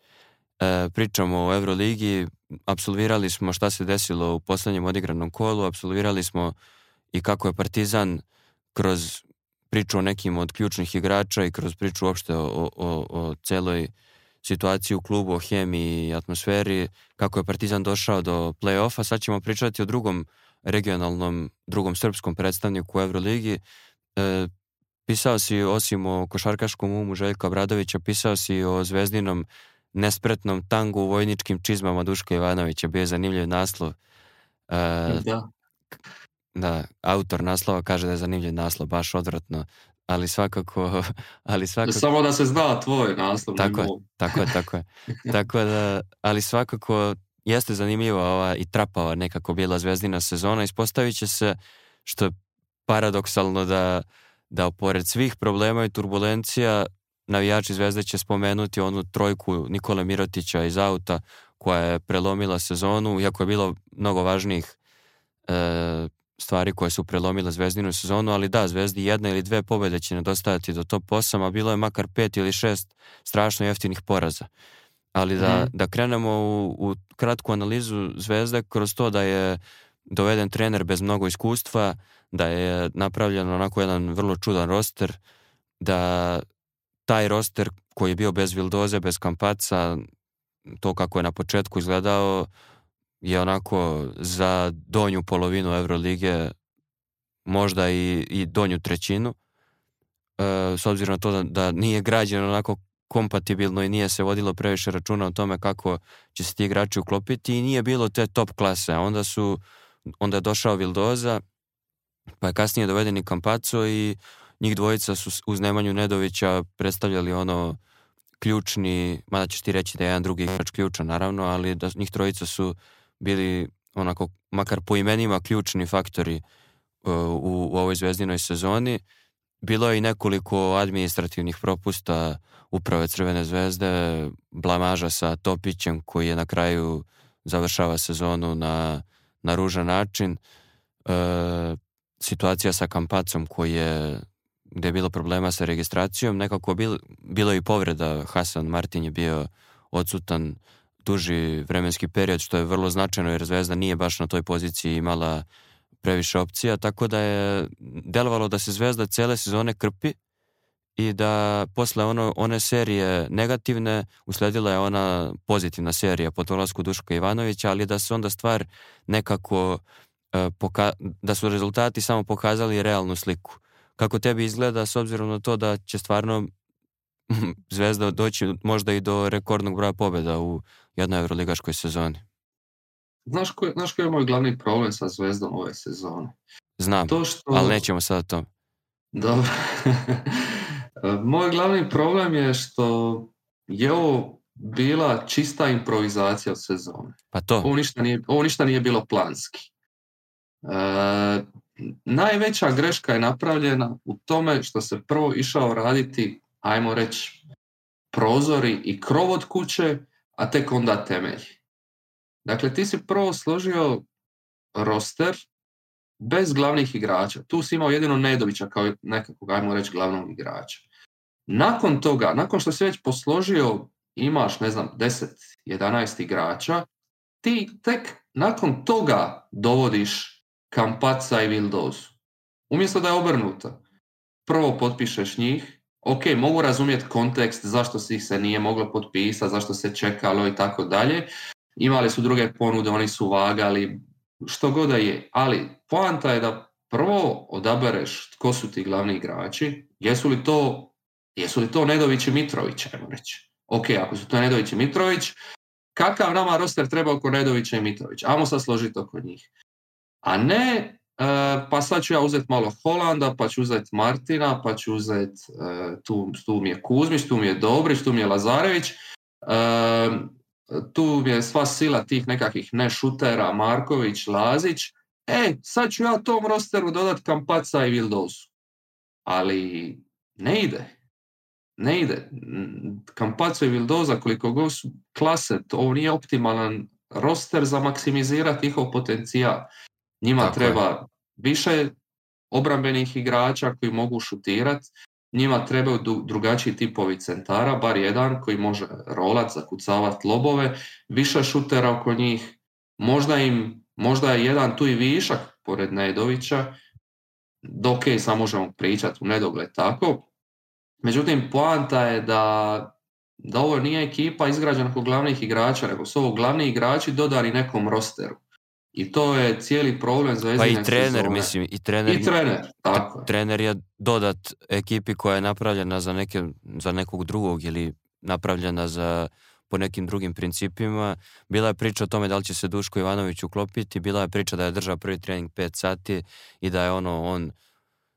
pričamo o Euroligi, apsolvirali smo šta se desilo u posljednjem odigranom kolu, apsolvirali smo i kako je Partizan kroz priču o nekim od ključnih igrača i kroz priču uopšte o, o, o celoj situaciju u klubu, o hemiji i atmosferi, kako je Partizan došao do play-offa. Sad ćemo pričati o drugom regionalnom, drugom srpskom predstavniku u Euroligi. E, pisao si osim o košarkaškom umu Željka Bradovića, pisao si o zvezdinom nespretnom tangu u vojničkim čizmama Duška Ivanovića. Bio je zanimljiv naslov. E, da. da. autor naslova kaže da je zanimljiv naslov, baš odvratno ali svakako... Ali svakako... Samo da se zna tvoj naslov. Tako je, tako je, tako tako da, ali svakako jeste zanimljiva ova i trapava nekako bila zvezdina sezona. Ispostavit će se, što je paradoksalno da, da pored svih problema i turbulencija navijači zvezde će spomenuti onu trojku Nikole Mirotića iz auta koja je prelomila sezonu, iako je bilo mnogo važnijih e, stvari koje su prelomile Zvezdinu sezonu, ali da, Zvezdi jedna ili dve pobjede će nedostajati do top 8, a bilo je makar pet ili šest strašno jeftinih poraza. Ali da, mhm. da krenemo u, u kratku analizu Zvezde kroz to da je doveden trener bez mnogo iskustva, da je napravljen onako jedan vrlo čudan roster, da taj roster koji je bio bez Vildoze, bez Kampaca, to kako je na početku izgledao, je onako za donju polovinu Eurolige, možda i, i donju trećinu, e, s obzirom na to da, nije građeno onako kompatibilno i nije se vodilo previše računa o tome kako će se ti igrači uklopiti i nije bilo te top klase. Onda su, onda je došao Vildoza, pa je kasnije doveden i Kampaco i njih dvojica su uz Nemanju Nedovića predstavljali ono ključni, mada ćeš ti reći da je jedan drugi igrač ključan naravno, ali da njih trojica su bili onako, makar po imenima, ključni faktori e, u, ovoj zvezdinoj sezoni. Bilo je i nekoliko administrativnih propusta uprave Crvene zvezde, blamaža sa Topićem koji je na kraju završava sezonu na, na ružan način. E, situacija sa Kampacom koji je gdje je bilo problema sa registracijom, nekako bil, bilo i povreda. Hasan Martin je bio odsutan duži vremenski period, što je vrlo značajno jer Zvezda nije baš na toj poziciji imala previše opcija, tako da je delovalo da se Zvezda cele sezone krpi i da posle ono, one serije negativne usledila je ona pozitivna serija po tolasku Duška Ivanovića, ali da se onda stvar nekako e, da su rezultati samo pokazali realnu sliku. Kako tebi izgleda s obzirom na to da će stvarno Zvezda doći možda i do rekordnog broja pobjeda u jednoj Euroligaškoj sezoni. Znaš koji, je moj glavni problem sa Zvezdom ove sezone? Znam, to što... ali nećemo sad o tom. Dobro. moj glavni problem je što je ovo bila čista improvizacija od sezone. Pa to. Ovo ništa nije, ovo ništa nije bilo planski. E, najveća greška je napravljena u tome što se prvo išao raditi, ajmo reći, prozori i krov od kuće, a tek onda temelj. Dakle, ti si prvo složio roster bez glavnih igrača. Tu si imao jedino Nedovića kao nekakvog, ajmo reći, glavnog igrača. Nakon toga, nakon što si već posložio, imaš, ne znam, 10-11 igrača, ti tek nakon toga dovodiš Kampaca i Vildozu. Umjesto da je obrnuto. Prvo potpišeš njih, ok, mogu razumjeti kontekst zašto se ih se nije moglo potpisati, zašto se čekalo i tako dalje. Imali su druge ponude, oni su vagali, što god da je. Ali poanta je da prvo odabereš tko su ti glavni igrači, jesu li to, jesu li to Nedović i Mitrović, ajmo reći. Ok, ako su to Nedović i Mitrović, kakav nama roster treba oko Nedovića i Mitrovića? Ajmo sad složiti oko njih. A ne E, pa sad ću ja uzeti malo Holanda, pa ću uzeti Martina, pa ću uzeti e, tu, tu mi je Kuzmić, tu mi je Dobrić, tu mi je Lazarević. E, tu mi je sva sila tih nekakvih Šutera, Marković, Lazić. E, sad ću ja tom rosteru dodati Kampaca i Vildozu Ali ne ide. Ne ide. Kampaco i Vildoza koliko god su klase, ovo nije optimalan roster za maksimizirati njihov potencijal. Njima treba više obrambenih igrača koji mogu šutirati, njima trebaju drugačiji tipovi centara, bar jedan koji može rolat, zakucavat lobove, više šutera oko njih, možda im, možda je jedan tu i višak pored Nedovića, dok je samo možemo pričati u nedogled tako. Međutim, poanta je da, da ovo nije ekipa izgrađena kod glavnih igrača, nego su ovo glavni igrači dodari nekom rosteru. I to je cijeli problem za Pa i trener, mislim, i trener. I trener, tako je. Trener je dodat ekipi koja je napravljena za, neke, za nekog drugog ili napravljena za po nekim drugim principima. Bila je priča o tome da li će se Duško Ivanović uklopiti, bila je priča da je držao prvi trening 5 sati i da je ono on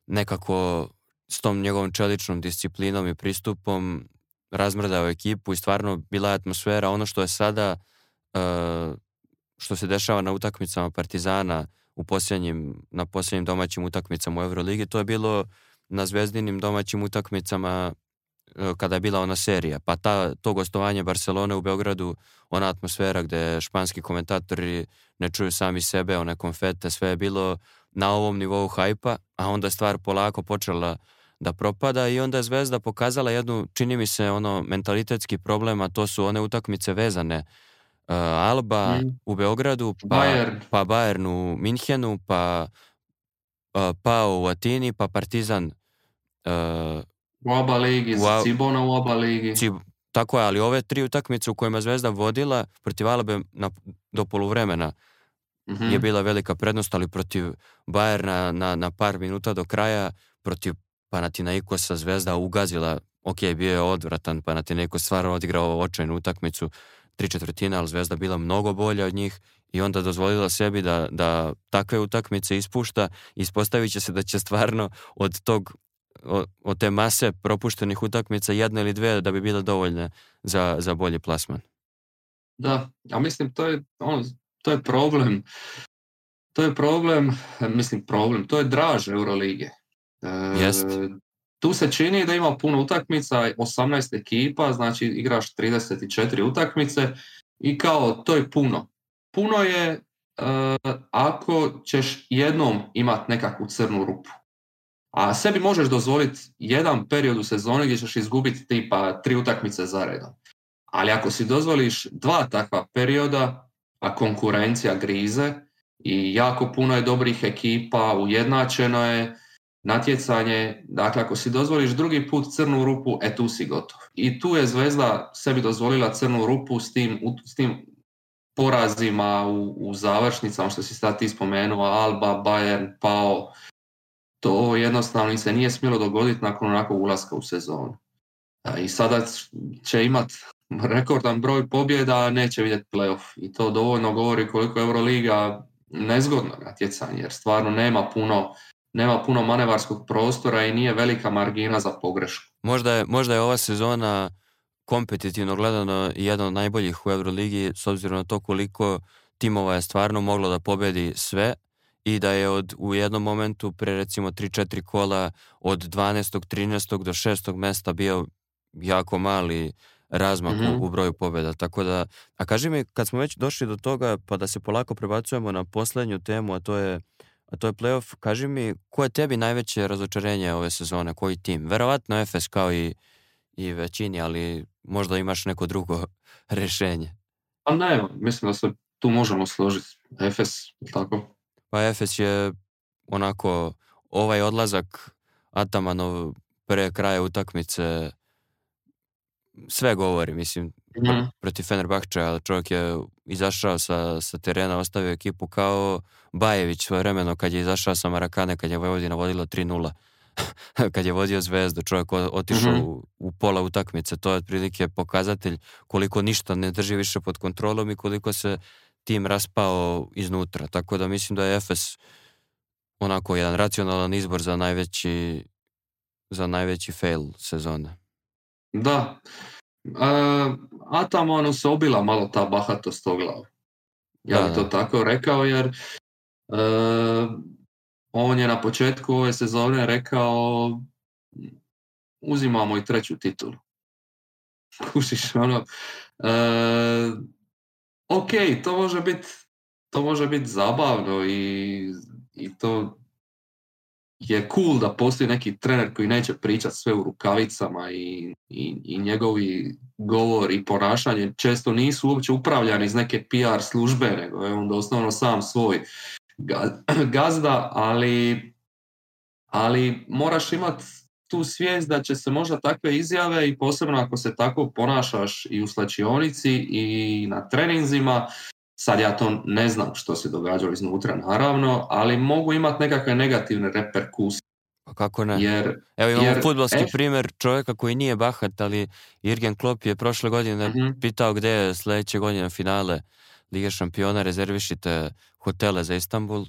nekako s tom njegovom čeličnom disciplinom i pristupom razmrdao ekipu i stvarno bila je atmosfera ono što je sada uh, što se dešava na utakmicama Partizana u posljednjim, na posljednjim domaćim utakmicama u Euroligi, to je bilo na zvezdinim domaćim utakmicama e, kada je bila ona serija. Pa ta, to gostovanje Barcelone u Beogradu, ona atmosfera gdje španski komentatori ne čuju sami sebe, one konfete, sve je bilo na ovom nivou hajpa, a onda stvar polako počela da propada i onda je Zvezda pokazala jednu, čini mi se, ono mentalitetski problem, a to su one utakmice vezane Eh, Alba mm. u Beogradu, pa Bayern, pa Bayern u Minhenu, pa eh, pa u Atini, pa Partizan eh, u oba ligi, u, Cibona u tako je, ali ove tri utakmice u kojima Zvezda vodila protiv Alabe na, do poluvremena je mhm. bila velika prednost, ali protiv Bayerna na, na par minuta do kraja, protiv Panathinaikosa Zvezda ugazila, ok, bio je odvratan, Panathinaikos stvarno odigrao očajnu utakmicu, tri četvrtine, ali Zvezda bila mnogo bolja od njih i onda dozvolila sebi da, da takve utakmice ispušta, ispostavit će se da će stvarno od tog od te mase propuštenih utakmica jedna ili dve da bi bila dovoljna za, za bolji plasman. Da, ja mislim to je, ono, to je problem. To je problem, mislim problem, to je draž Eurolige. E, tu se čini da ima puno utakmica, 18 ekipa, znači igraš 34 utakmice i kao to je puno. Puno je e, ako ćeš jednom imat nekakvu crnu rupu. A sebi možeš dozvoliti jedan period u sezoni gdje ćeš izgubiti tipa tri utakmice za redom. Ali ako si dozvoliš dva takva perioda, a konkurencija grize i jako puno je dobrih ekipa, ujednačeno je, natjecanje, dakle ako si dozvoliš drugi put crnu rupu, e tu si gotov. I tu je Zvezda sebi dozvolila crnu rupu s tim, s tim porazima u, u završnicama, ono što si sad ti spomenuo, Alba, Bayern, Pao, to jednostavno se nije smjelo dogoditi nakon onakvog ulaska u sezonu. I sada će imati rekordan broj pobjeda, a neće vidjeti playoff. I to dovoljno govori koliko je Euroliga nezgodno natjecanje, jer stvarno nema puno nema puno manevarskog prostora i nije velika margina za pogrešku. Možda je, možda je ova sezona kompetitivno gledano jedan od najboljih u Euroligi s obzirom na to koliko timova je stvarno moglo da pobedi sve i da je od, u jednom momentu pre recimo 3-4 kola od 12. 13. do 6. mesta bio jako mali razmak mhm. u broju pobjeda. Tako da, a kaži mi, kad smo već došli do toga, pa da se polako prebacujemo na posljednju temu, a to je a to je playoff. Kaži mi, koje je tebi najveće razočarenje ove sezone? Koji tim? Verovatno Efes kao i, i većini, ali možda imaš neko drugo rješenje. Pa ne, mislim da se tu možemo složiti. Efes, tako? Pa Efes je onako ovaj odlazak Atamanov pre kraja utakmice sve govori, mislim, mhm. protiv Fenerbahča, ali čovjek je izašao sa, sa terena, ostavio ekipu kao Bajević svoje vremeno kad je izašao sa Marakane, kad je Vojvodina vodila 3-0. kad je vodio zvezdu, čovjek otišao mhm. u, pola utakmice, to je otprilike pokazatelj koliko ništa ne drži više pod kontrolom i koliko se tim raspao iznutra. Tako da mislim da je Efes onako jedan racionalan izbor za najveći za najveći fail sezone. Da. A ono se obila malo ta bahatost glavu. Ja to tako rekao jer e, on je na početku ove sezone rekao uzimamo i treću titulu. Kušiš ono. E, ok, to može biti to može biti zabavno i, i to je cool da postoji neki trener koji neće pričati sve u rukavicama i, i, i njegovi govor i ponašanje često nisu uopće upravljani iz neke PR službe, nego je on osnovno sam svoj gazda, ali, ali moraš imati tu svijest da će se možda takve izjave i posebno ako se tako ponašaš i u slačionici i na treninzima Sad ja to ne znam što se događalo iznutra, naravno, ali mogu imati nekakve negativne reperkusije. Pa kako ne? Jer, Evo imamo e? primjer čovjeka koji nije bahat, ali Jurgen Klopp je prošle godine mhm. pitao gdje je sljedeće godine finale Lige šampiona, rezervišite hotele za Istanbul,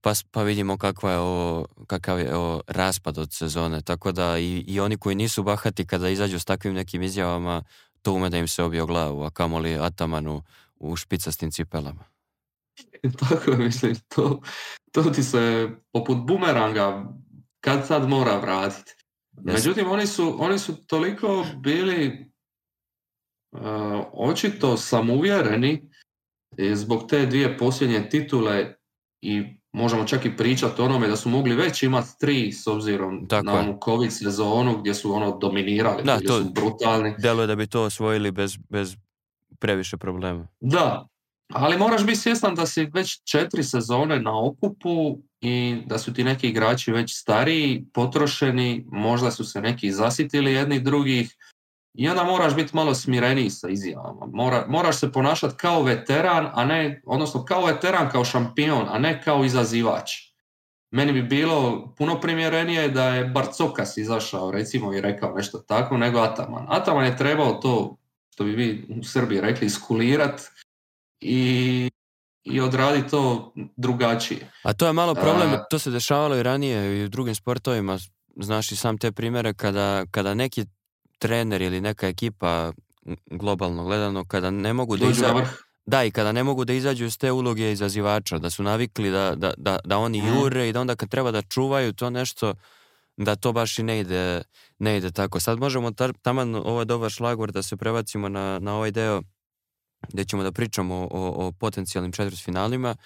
pa, pa vidimo kakva je ovo, kakav je ovo raspad od sezone. Tako da i, i oni koji nisu bahati kada izađu s takvim nekim izjavama, to ume da im se obio glavu, a kamoli Atamanu u špicastim cipelama. Tako mislim, to, to ti se poput bumeranga kad sad mora vratiti. Međutim, oni su, oni su toliko bili uh, očito samouvjereni zbog te dvije posljednje titule i možemo čak i pričati o onome da su mogli već imati tri s obzirom na onu covid sezonu gdje su ono dominirali, da, to su brutalni. Delo je da bi to osvojili bez, bez previše problema. Da, ali moraš biti svjestan da si već četiri sezone na okupu i da su ti neki igrači već stariji, potrošeni, možda su se neki zasitili jednih drugih i onda moraš biti malo smireniji sa izjavama. Mora, moraš se ponašati kao veteran, a ne, odnosno kao veteran, kao šampion, a ne kao izazivač. Meni bi bilo puno primjerenije da je Barcokas izašao recimo i rekao nešto tako nego Ataman. Ataman je trebao to što bi vi u Srbiji rekli, iskulirat i, i odradi to drugačije. A to je malo problem, to se dešavalo i ranije i u drugim sportovima, znaš i sam te primjere kada, kada neki trener ili neka ekipa globalno gledano, kada ne mogu da izađu... Da, i kada ne mogu da izađu iz te uloge izazivača, da su navikli da, da, da, da oni mhm. jure i da onda kad treba da čuvaju to nešto da to baš i ne ide, ne ide tako. Sad možemo tar, taman ovo ovaj dobar šlagor da se prebacimo na, na ovaj deo gdje ćemo da pričamo o, o, o potencijalnim četvrtfinalima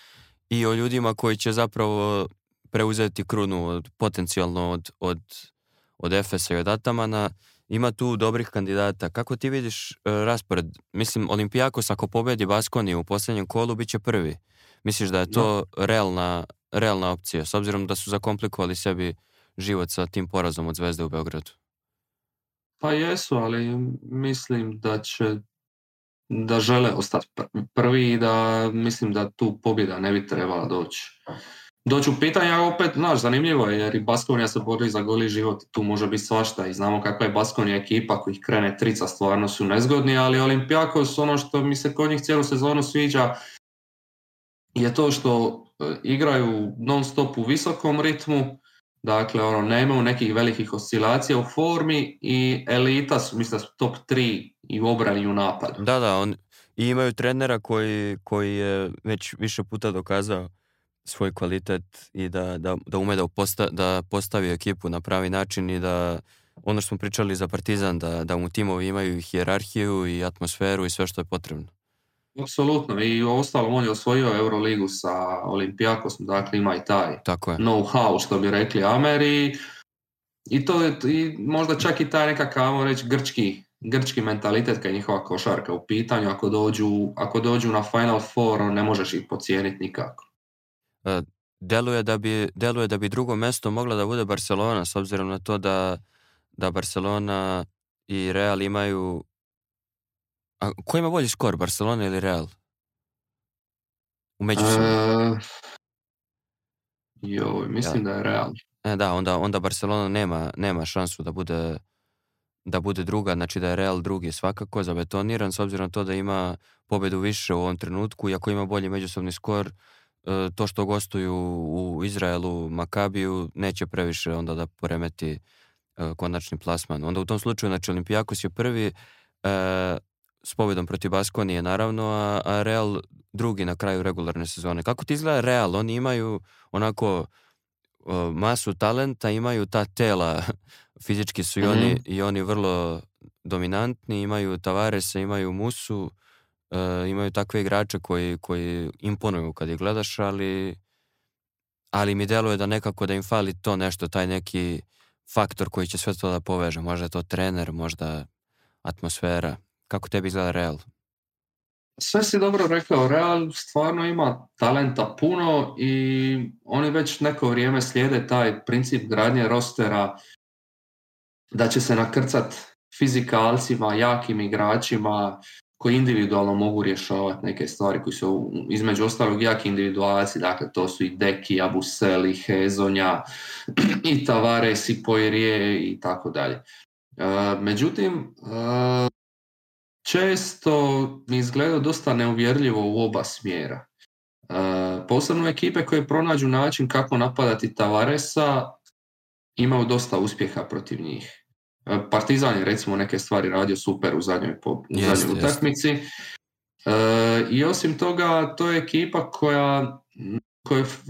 i o ljudima koji će zapravo preuzeti krunu od, potencijalno od, od, od i od Atamana. Ima tu dobrih kandidata. Kako ti vidiš e, raspored? Mislim, Olimpijakos ako pobedi Baskoni u posljednjem kolu, bit će prvi. Misliš da je to realna, realna opcija, s obzirom da su zakomplikovali sebi život sa tim porazom od Zvezde u Beogradu? Pa jesu, ali mislim da će da žele ostati prvi i da mislim da tu pobjeda ne bi trebala doći. Doći u pitanje, opet, znaš, zanimljivo je, jer i Baskonija se bori za goli život, tu može biti svašta i znamo kakva je Baskonija ekipa koji krene trica, stvarno su nezgodni, ali Olimpijakos, ono što mi se kod njih cijelu sezonu sviđa, je to što e, igraju non stop u visokom ritmu, Dakle, ono, u nekih velikih oscilacija u formi i elita su, mislim su top 3 i u obrani i u napadu. Da, da, on, i imaju trenera koji, koji je već više puta dokazao svoj kvalitet i da, da, da ume da, da postavi ekipu na pravi način i da ono što smo pričali za Partizan, da, da mu timovi imaju hijerarhiju i atmosferu i sve što je potrebno. Apsolutno i ostalo on je osvojio Euroligu sa Olimpijakosom, dakle ima i taj know-how što bi rekli Ameri i to je i možda čak i taj nekakav, reći, grčki, grčki mentalitet kad je njihova košarka u pitanju, ako dođu, ako dođu na Final Four ono, ne možeš ih pocijeniti nikako. E, deluje, da bi, deluje da bi drugo mesto mogla da bude Barcelona s obzirom na to da, da Barcelona i Real imaju a ko ima bolji skor, Barcelona ili Real? U međusobno eh, Joj, mislim da je Real. E, da, onda, onda Barcelona nema, nema šansu da bude, da bude druga, znači da je Real drugi svakako zabetoniran, s obzirom na to da ima pobjedu više u ovom trenutku, i ako ima bolji međusobni skor, eh, to što gostuju u Izraelu, Makabiju, neće previše onda da poremeti eh, konačni plasman. Onda u tom slučaju, znači Olimpijakos je prvi, s pobjedom protiv Baskonije naravno, a, Real drugi na kraju regularne sezone. Kako ti izgleda Real? Oni imaju onako masu talenta, imaju ta tela, fizički su i oni, mhm. i oni vrlo dominantni, imaju se, imaju Musu, e, imaju takve igrače koji, koji imponuju kad ih gledaš, ali, ali mi deluje da nekako da im fali to nešto, taj neki faktor koji će sve to da poveže. Možda je to trener, možda atmosfera. Kako tebi izgleda Real? Sve si dobro rekao, Real stvarno ima talenta puno i oni već neko vrijeme slijede taj princip gradnje rostera da će se nakrcat fizikalcima, jakim igračima koji individualno mogu rješavati neke stvari koji su između ostalog jaki individualci, dakle to su i Deki, Abuseli, Hezonja, i Tavares, i Poirije i tako dalje. E, međutim, e, često mi izgledao dosta neuvjerljivo u oba smjera. E, posebno ekipe koje pronađu način kako napadati Tavaresa imaju dosta uspjeha protiv njih. E, Partizan je recimo neke stvari radio super u zadnjoj, zadnjoj utakmici. E, I osim toga, to je ekipa koja,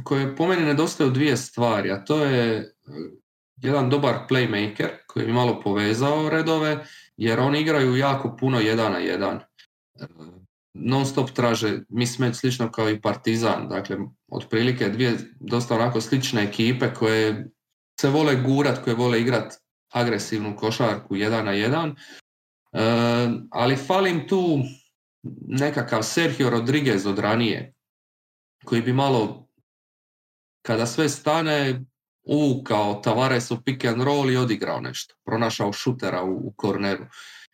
koja, po meni nedostaju dvije stvari, a to je e, jedan dobar playmaker koji je malo povezao redove jer oni igraju jako puno jedan na jedan. E, non stop traže, mislim slično kao i Partizan, dakle otprilike dvije dosta onako slične ekipe koje se vole gurat, koje vole igrat agresivnu košarku jedan na jedan, e, ali falim tu nekakav Sergio Rodriguez od ranije, koji bi malo kada sve stane u kao Tavares u pick and roll i odigrao nešto. Pronašao šutera u, korneru.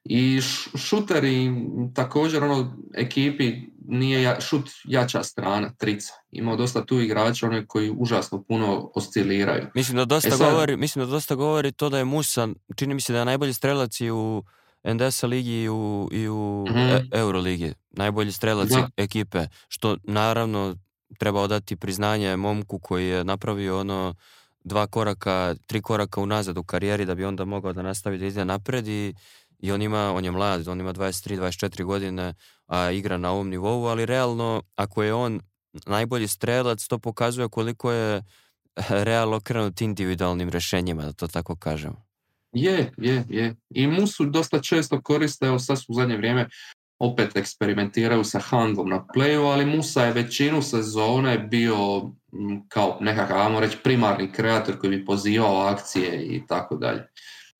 I šuteri također ono ekipi nije ja, šut jača strana, trica. Imao dosta tu igrača one koji užasno puno osciliraju. Mislim da e dosta, govori, mislim da dosta govori to da je Musa, čini mi se da je najbolji strelac u NDS ligi i u, i u mhm. e-, Euroligi. Najbolji strelac ekipe. Što naravno treba odati priznanje momku koji je napravio ono dva koraka, tri koraka unazad u karijeri da bi onda mogao da nastavi da ide napred i, on ima, on je mlad, on ima 23-24 godine, a igra na ovom nivou, ali realno ako je on najbolji strelac, to pokazuje koliko je eh, real okrenut individualnim rješenjima, da to tako kažem. Je, je, je. I mu su dosta često koriste, evo u zadnje vrijeme opet eksperimentiraju sa handlom na playu, ali Musa je većinu sezone bio mm, kao nekakav, ajmo reći, primarni kreator koji bi pozivao akcije i tako dalje.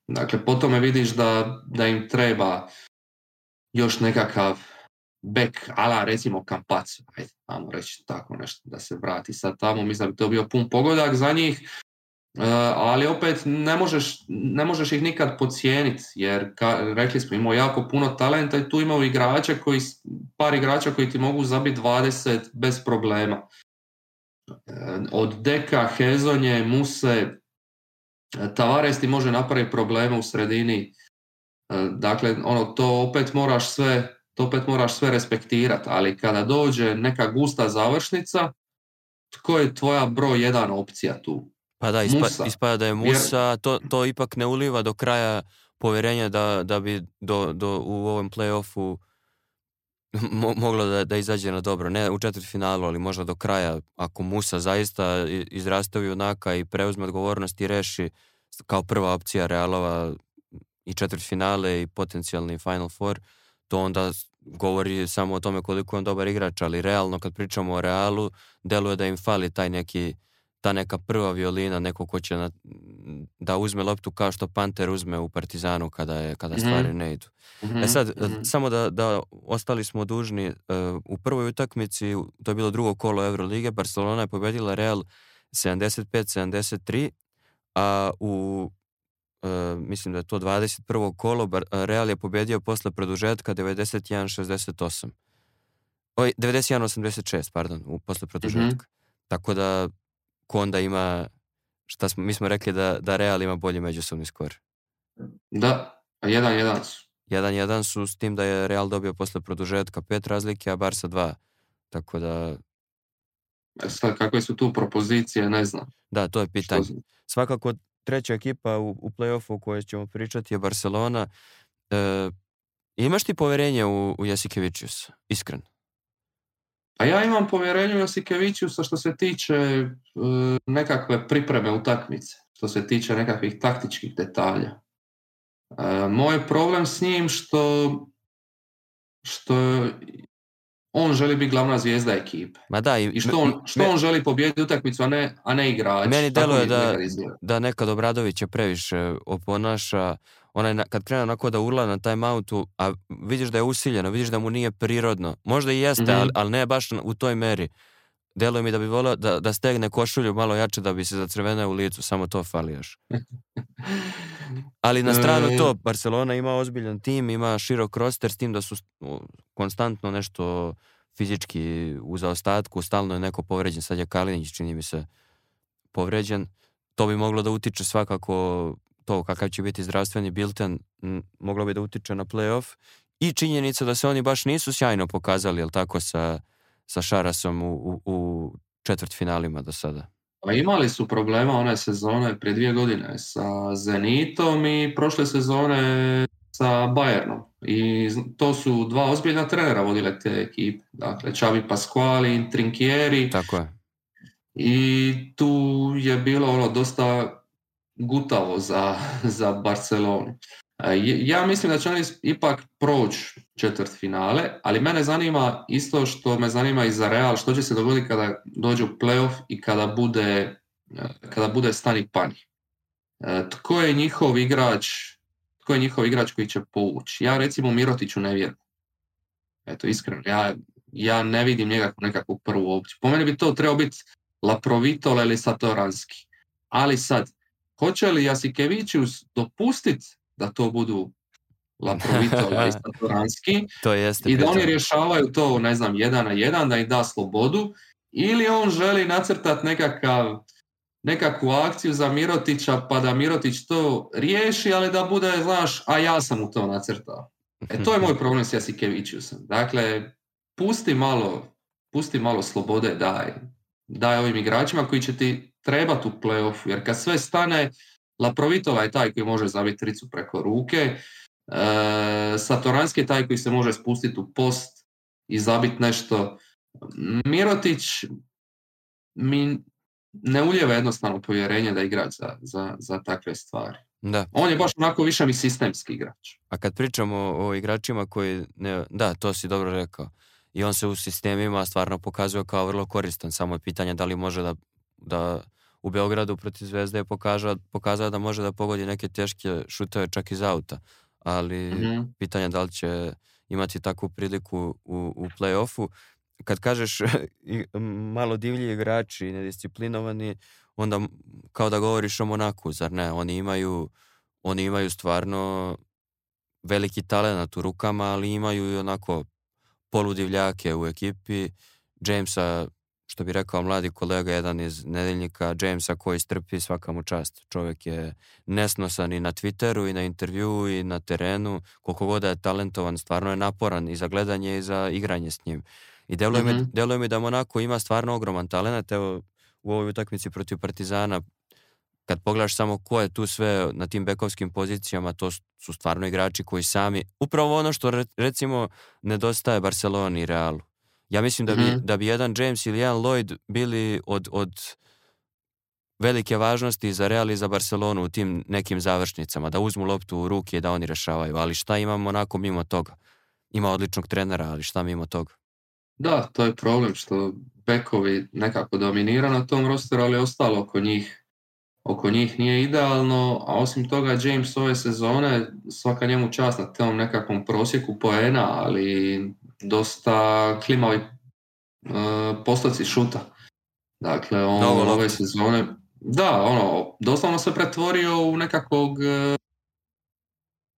Dakle, po tome vidiš da, da im treba još nekakav back, ala recimo kampac, ajde, ajmo reći tako nešto, da se vrati sad tamo, mislim da bi to bio pun pogodak za njih, E, ali opet ne možeš, ne možeš ih nikad pocijeniti jer rekli smo imao jako puno talenta i tu imao igrača koji, par igrača koji ti mogu zabiti 20 bez problema. E, od Deka, Hezonje, Muse, e, Tavares ti može napraviti probleme u sredini. Dakle, ono, to opet moraš sve to opet moraš sve respektirati, ali kada dođe neka gusta završnica, tko je tvoja broj jedan opcija tu? Pa da, ispada da je Musa, to, to ipak ne uliva do kraja povjerenja da, da bi do, do, u ovom playoffu moglo da, da izađe na dobro. Ne u četvrtfinalu, finalu, ali možda do kraja. Ako Musa zaista izraste u junaka i preuzme odgovornost i reši kao prva opcija Realova i četiri finale i potencijalni Final Four, to onda govori samo o tome koliko je on dobar igrač, ali realno kad pričamo o Realu, deluje da im fali taj neki ta neka prva violina, neko ko će na, da uzme loptu kao što Panter uzme u Partizanu kada, je, kada mhm. stvari ne idu. E mhm, sad, mhm. samo da, da ostali smo dužni, e, u prvoj utakmici, to je bilo drugo kolo Eurolige, Barcelona je pobedila Real 75-73, a u e, mislim da je to 21. kolo, e, Real je pobedio posle produžetka 91-68. Oj, 91-86, pardon, u, posle produžetka. Tako da ko onda ima, šta smo, mi smo rekli da, da Real ima bolji međusobni skor. Da, 1-1 su. 1-1 su s tim da je Real dobio posle produžetka pet razlike, a Barca dva. Tako da... E, sad, kakve su tu propozicije, ne znam. Da, to je pitanje. Svakako treća ekipa u, u play-offu o kojoj ćemo pričati je Barcelona. E, imaš ti poverenje u, u Iskreno? A ja imam povjerenje Josikeviću sa što se tiče e, nekakve pripreme utakmice, što se tiče nekakvih taktičkih detalja. E, moj problem s njim što što on želi biti glavna zvijezda ekipe. Ma da, i, što, on, što on želi pobijediti utakmicu, a ne, a ne igrač. Meni deluje da, da nekad Obradović je previše oponaša, ona kad krene onako da urla na time outu, a vidiš da je usiljeno, vidiš da mu nije prirodno. Možda i jeste, mhm. ali, ne baš u toj meri. Deluje mi da bi volio da, da stegne košulju malo jače da bi se zacrvenao u licu, samo to fali još. Ali na stranu to, Barcelona ima ozbiljan tim, ima širok roster s tim da su konstantno nešto fizički u zaostatku, stalno je neko povređen, sad je Kalinić čini mi se povređen. To bi moglo da utiče svakako to kakav će biti zdravstveni bilten moglo bi da utiče na playoff i činjenica da se oni baš nisu sjajno pokazali, jel tako, sa, sa Šarasom u, u, u četvrt finalima do sada. Pa imali su problema one sezone prije dvije godine sa Zenitom i prošle sezone sa Bayernom. I to su dva ozbiljna trenera vodile te ekipe. Dakle, Čavi Pasquali, Trinkieri. Tako je. I tu je bilo ono dosta gutavo za, za Barcelonu. E, ja mislim da će oni ipak proći četvrt finale, ali mene zanima isto što me zanima i za Real, što će se dogoditi kada dođu u playoff i kada bude, e, kada bude stani pani. E, tko je njihov igrač, tko je njihov igrač koji će povući? Ja recimo Mirotiću ne vjerujem. Eto, iskreno, ja, ja ne vidim nekakvu prvu opciju. Po meni bi to trebao biti Laprovitola ili Satoranski. Ali sad, Hoće li Jasikevićus dopustiti da to budu Laprovitola i to i da oni rješavaju to, ne znam, jedan na jedan, da im da slobodu ili on želi nacrtati nekakav nekakvu akciju za Mirotića pa da Mirotić to riješi, ali da bude, znaš, a ja sam u to nacrtao. E to je moj problem s Jasikevićusom. Dakle, pusti malo, pusti malo slobode daj, daj ovim igračima koji će ti trebati u play-off, jer kad sve stane, Laprovitova je taj koji može zabiti tricu preko ruke, e, Satoranski je taj koji se može spustiti u post i zabiti nešto. Mirotić mi ne uljeva jednostavno povjerenje da igra za, za, za takve stvari. Da. On je baš onako više mi sistemski igrač. A kad pričamo o, igračima koji... Ne, da, to si dobro rekao. I on se u sistemima stvarno pokazuje kao vrlo koristan. Samo je pitanje da li može da, da u Beogradu protiv Zvezde je pokazao, pokazao da može da pogodi neke teške šuteve čak iz auta. Ali mm -hmm. pitanje da li će imati takvu priliku u, u Kad kažeš malo divlji igrači, nedisciplinovani, onda kao da govoriš o Monaku, zar ne? Oni imaju, oni imaju stvarno veliki talent u rukama, ali imaju i onako poludivljake u ekipi. Jamesa što bi rekao mladi kolega, jedan iz nedeljnika, Jamesa koji strpi svaka mu čast. Čovjek je nesnosan i na Twitteru i na intervju i na terenu. Koliko god je talentovan, stvarno je naporan i za gledanje i za igranje s njim. I deluje, mi, mhm. deluje mi da Monako ima stvarno ogroman talent. Evo, u ovoj utakmici protiv Partizana kad pogledaš samo ko je tu sve na tim bekovskim pozicijama, to su stvarno igrači koji sami, upravo ono što recimo nedostaje Barceloni i Realu. Ja mislim da bi, mhm. da bi jedan James ili jedan Lloyd bili od, od velike važnosti za Real i za Barcelonu u tim nekim završnicama, da uzmu loptu u ruke i da oni rešavaju. Ali šta imamo onako mimo toga? Ima odličnog trenera, ali šta mimo toga? Da, to je problem što bekovi nekako dominira na tom rosteru, ali ostalo oko njih oko njih nije idealno, a osim toga James ove sezone, svaka njemu čast na tom nekakvom prosjeku poena, ali dosta klimavi e, postaci šuta. Dakle, on ove sezone, da, ono, doslovno se pretvorio u nekakvog, e,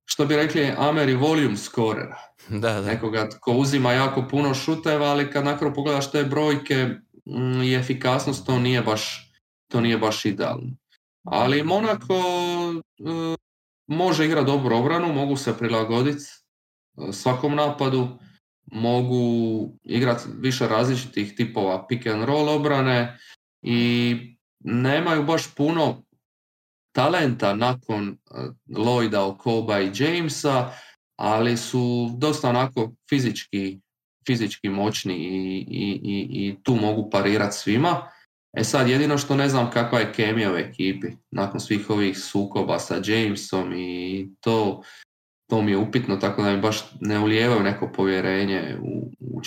što bi rekli, Ameri volume scorera. Da, da. Nekoga tko uzima jako puno šuteva, ali kad nakon pogledaš te brojke mm, i efikasnost, to nije baš, to nije baš idealno. Ali Monako e, može igrati dobru obranu, mogu se prilagoditi svakom napadu, mogu igrati više različitih tipova pick and roll obrane i nemaju baš puno talenta nakon eh, Lloyda, Okoba i Jamesa, ali su dosta onako fizički, fizički moćni i, i, i, i tu mogu parirati svima. E sad, jedino što ne znam kakva je kemija u ekipi nakon svih ovih sukoba sa Jamesom i to to mi je upitno, tako da mi baš ne ulijevaju neko povjerenje u, u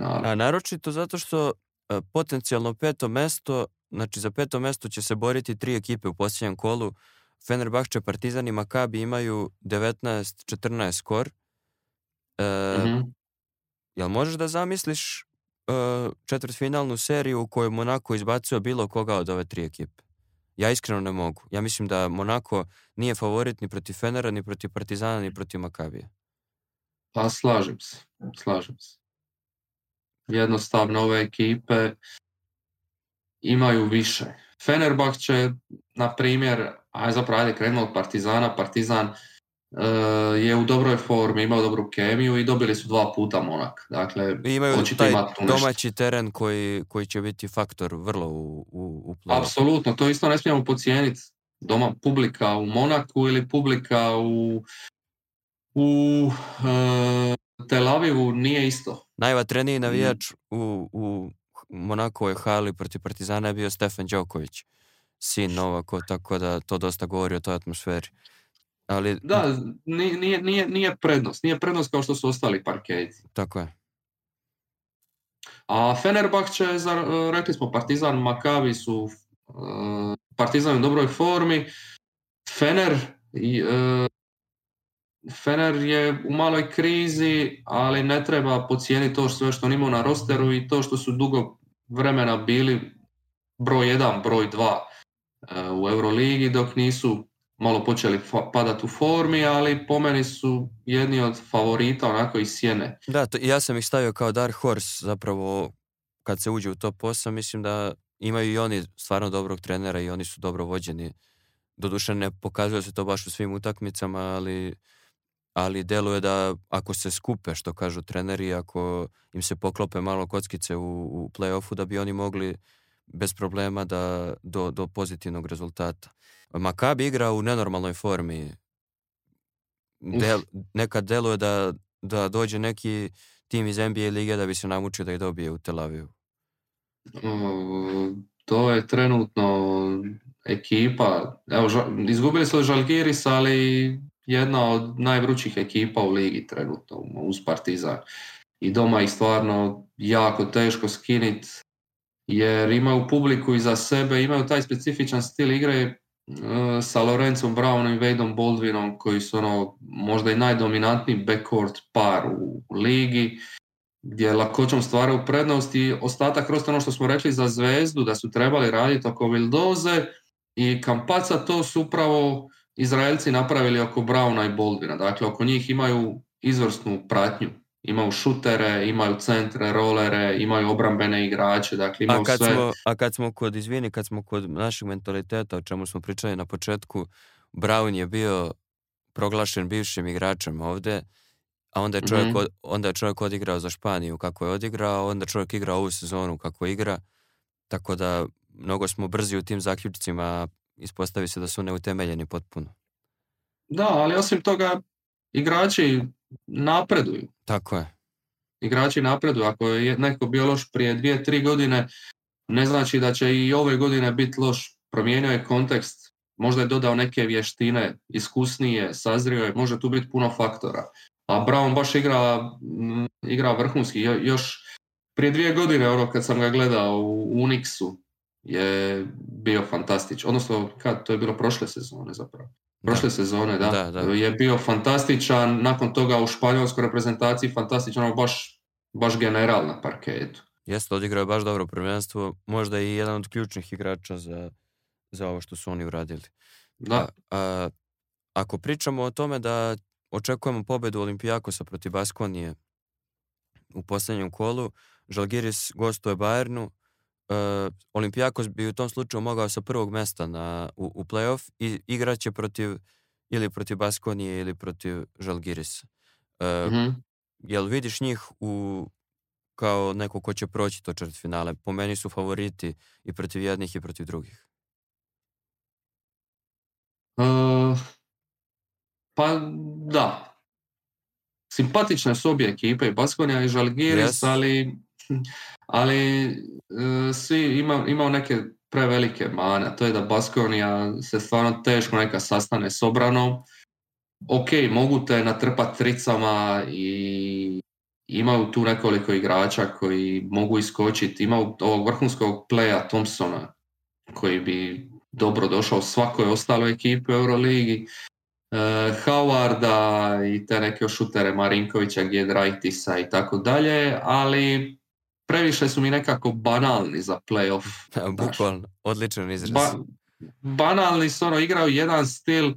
A naročito zato što e, potencijalno peto mesto, znači za peto mesto će se boriti tri ekipe u posljednjem kolu. Fenerbahče, Partizan i Makabi imaju 19-14 skor. E, mhm. Jel možeš da zamisliš e, četvrtfinalnu seriju u kojoj Monako izbacio bilo koga od ove tri ekipe? Ja iskreno ne mogu. Ja mislim da Monako nije favorit ni protiv Fenera, ni protiv Partizana, ni protiv Makavije. Pa slažem se, slažem se. Jednostavno ove ekipe imaju više. Fenerbahče, na primjer, aj zapravo ajde od Partizana, Partizan E, je u dobroj formi, imao dobru kemiju i dobili su dva puta Monak. Dakle, I imaju taj domaći teren koji, koji će biti faktor vrlo u, u, u Apsolutno, to isto ne smijemo pocijeniti. Doma publika u Monaku ili publika u, u e, Tel Avivu nije isto. Najvatreniji navijač mm. u, u Monakovoj hali protiv Partizana je bio Stefan Đoković, sin Novako, tako da to dosta govori o toj atmosferi. Ali... Da, nije, nije, nije prednost. Nije prednost kao što su ostali parketi. Tako je. A Fenerbahče, rekli smo Partizan, Makavi su e, Partizan u dobroj formi. Fener e, Fener je u maloj krizi, ali ne treba pocijeniti to sve što on imao na rosteru i to što su dugo vremena bili broj 1, broj 2 e, u Euroligi, dok nisu malo počeli padati u formi, ali po meni su jedni od favorita onako i sjene. Da, ja sam ih stavio kao Dark Horse zapravo kad se uđe u top 8, mislim da imaju i oni stvarno dobrog trenera i oni su dobro vođeni. Doduše ne pokazuje se to baš u svim utakmicama, ali, ali deluje da ako se skupe, što kažu treneri, ako im se poklope malo kockice u, u playoffu, da bi oni mogli bez problema da, do, do pozitivnog rezultata. Makabi igra u nenormalnoj formi. Del, nekad deluje da, da dođe neki tim iz NBA lige da bi se namučio da ih dobije u Tel Avivu. To je trenutno ekipa, evo, izgubili su Žalgiris, ali jedna od najvrućih ekipa u ligi trenutno uz Partizan. I doma ih stvarno jako teško skinit jer imaju publiku iza sebe, imaju taj specifičan stil igre e, sa Lorencom Brownom i Wadeom Baldwinom koji su ono, možda i najdominantniji backcourt par u ligi gdje lakoćom stvaraju prednost i ostatak kroz ono što smo rekli za zvezdu da su trebali raditi oko Vildoze i Kampaca to su upravo Izraelci napravili oko Brauna i Boldvina. Dakle, oko njih imaju izvrsnu pratnju imaju šutere, imaju centre, rolere, imaju obrambene igrače, dakle imaju a kad sve. Smo, a kad smo kod, izvini, kad smo kod našeg mentaliteta, o čemu smo pričali na početku, Brown je bio proglašen bivšim igračem ovdje, a onda je čovjek, mhm. onda je odigrao za Španiju kako je odigrao, onda čovjek igra ovu sezonu kako igra, tako da mnogo smo brzi u tim zaključcima, ispostavi se da su neutemeljeni potpuno. Da, ali osim toga, igrači napreduju. Tako je. Igrači napreduju. Ako je neko bio loš prije dvije, tri godine, ne znači da će i ove godine biti loš. Promijenio je kontekst, možda je dodao neke vještine, iskusnije, sazrio je, može tu biti puno faktora. A Brown baš igra, igra vrhunski. Još prije dvije godine, ono kad sam ga gledao u Unixu, je bio fantastičan. Odnosno, kad, to je bilo prošle sezone zapravo prošle sezone, da. Da, je bio fantastičan, nakon toga u španjolskoj reprezentaciji fantastičan, baš, baš general na parketu. Jeste, odigrao je baš dobro prvenstvo, možda i jedan od ključnih igrača za, za ovo što su oni uradili. Da. A, ako pričamo o tome da očekujemo pobedu Olimpijakosa protiv Baskonije u posljednjem kolu, Žalgiris gostuje Bayernu, E, Olimpijakos bi u tom slučaju mogao sa prvog mesta na, u, u playoff i igrat će protiv ili protiv Baskonije ili protiv Žalgirisa. E, mhm. Jel vidiš njih u kao neko ko će proći to črt finale? Po meni su favoriti i protiv jednih i protiv drugih. Uh, pa da. Simpatične su obje ekipe, i Baskonija i Žalgiris, ali ali e, svi ima, imao neke prevelike mane. To je da Baskonija se stvarno teško neka sastane s obranom. Ok, mogu te natrpat tricama i imaju tu nekoliko igrača koji mogu iskočiti. Imaju ovog vrhunskog playa Thompsona koji bi dobro došao svakoj ostaloj ekipi u Euroligi. E, Howarda i te neke šutere Marinkovića, Gedraitisa i tako dalje, ali previše su mi nekako banalni za playoff. Pa bukvalno, odličan izraz. banalni su, ono, igraju jedan stil,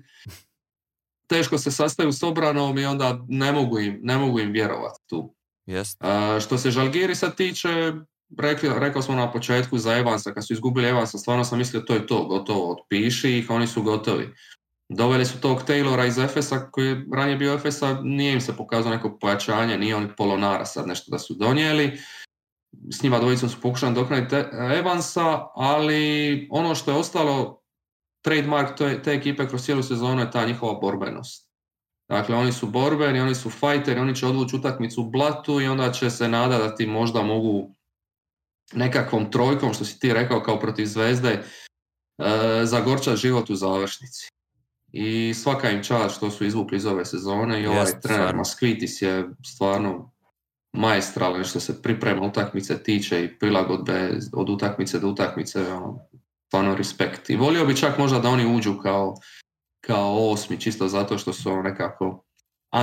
teško se sastaju s obranom i onda ne mogu im, ne mogu im vjerovati tu. Yes. A, što se Žalgirisa tiče, rekli, rekao smo na početku za Evansa, kad su izgubili Evansa, stvarno sam mislio to je to, gotovo, otpiši ih, oni su gotovi. Doveli su tog Taylora iz Efesa koji je ranije bio Efesa, nije im se pokazao neko pojačanje, nije oni polonara sad nešto da su donijeli s njima dvojicom su pokušali doknati e, Evansa, ali ono što je ostalo trademark te, te ekipe kroz cijelu sezonu je ta njihova borbenost. Dakle, oni su borbeni, oni su fajteri, oni će odvući utakmicu u blatu i onda će se nada da ti možda mogu nekakvom trojkom, što si ti rekao kao protiv zvezde, e, zagorčati život u završnici. I svaka im čast što su izvukli iz ove sezone i ovaj Jest, trener Maskvitis je stvarno je ono što se priprema utakmice tiče i prilagodbe od utakmice do utakmice, ono, stvarno respekt. I volio bi čak možda da oni uđu kao, kao osmi, čisto zato što su ono, nekako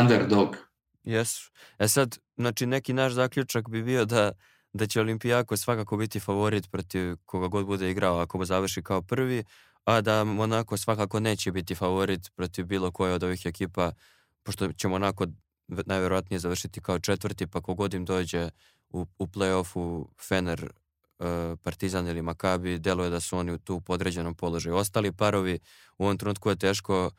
underdog. Jesu. E sad, znači neki naš zaključak bi bio da, da će Olimpijako svakako biti favorit protiv koga god bude igrao ako bo završi kao prvi, a da onako svakako neće biti favorit protiv bilo koje od ovih ekipa, pošto će onako najvjerojatnije završiti kao četvrti, pa kogodim im dođe u, u Fener, uh, Partizan ili Makabi, deluje da su oni u tu podređenom položaju. Ostali parovi u ovom trenutku je teško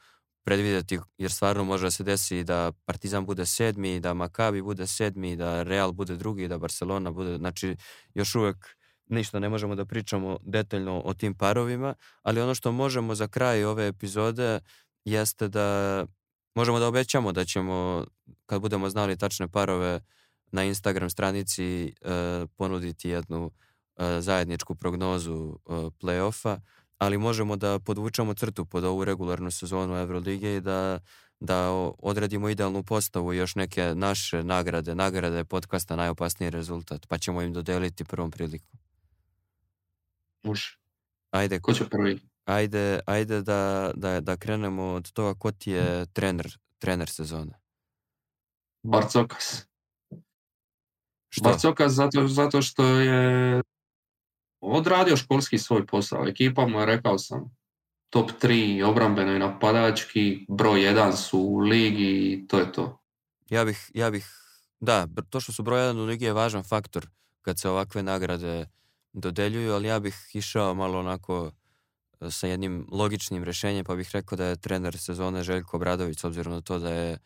predvidjeti, jer stvarno može da se desi da Partizan bude sedmi, da Makabi bude sedmi, da Real bude drugi, da Barcelona bude, znači još uvijek ništa ne možemo da pričamo detaljno o tim parovima, ali ono što možemo za kraj ove epizode jeste da možemo da obećamo da ćemo, kad budemo znali tačne parove, na Instagram stranici e, ponuditi jednu e, zajedničku prognozu e, playoffa, ali možemo da podvučamo crtu pod ovu regularnu sezonu Euroligije i da, da odredimo idealnu postavu još neke naše nagrade, nagrade podcasta najopasniji rezultat, pa ćemo im dodeliti prvom priliku. Može. Ajde. Ko će prvi? ajde, ajde da, da, da krenemo od toga ko ti je mhm. trener, trener sezone. Barcokas. Što? Barcokas zato, zato što je odradio školski svoj posao. Ekipa mu je, rekao sam, top 3 obrambeno i napadački, broj 1 su u ligi i to je to. Ja bih, ja bih, da, to što su broj 1 u ligi je važan faktor kad se ovakve nagrade dodeljuju, ali ja bih išao malo onako sa jednim logičnim rješenjem, pa bih rekao da je trener sezone Željko Obradović, s obzirom na to da je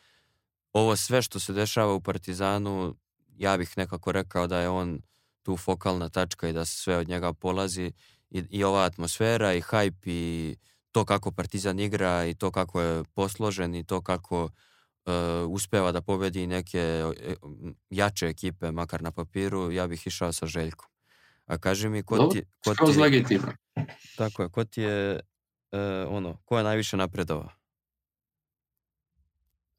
ovo sve što se dešava u Partizanu, ja bih nekako rekao da je on tu fokalna tačka i da se sve od njega polazi i, i ova atmosfera i hajp i to kako Partizan igra i to kako je posložen i to kako e, uspeva da pobedi neke e, jače ekipe, makar na papiru, ja bih išao sa Željkom. A kaži mi, ko Tako je, ko ti je, ono, ko je najviše napredovao?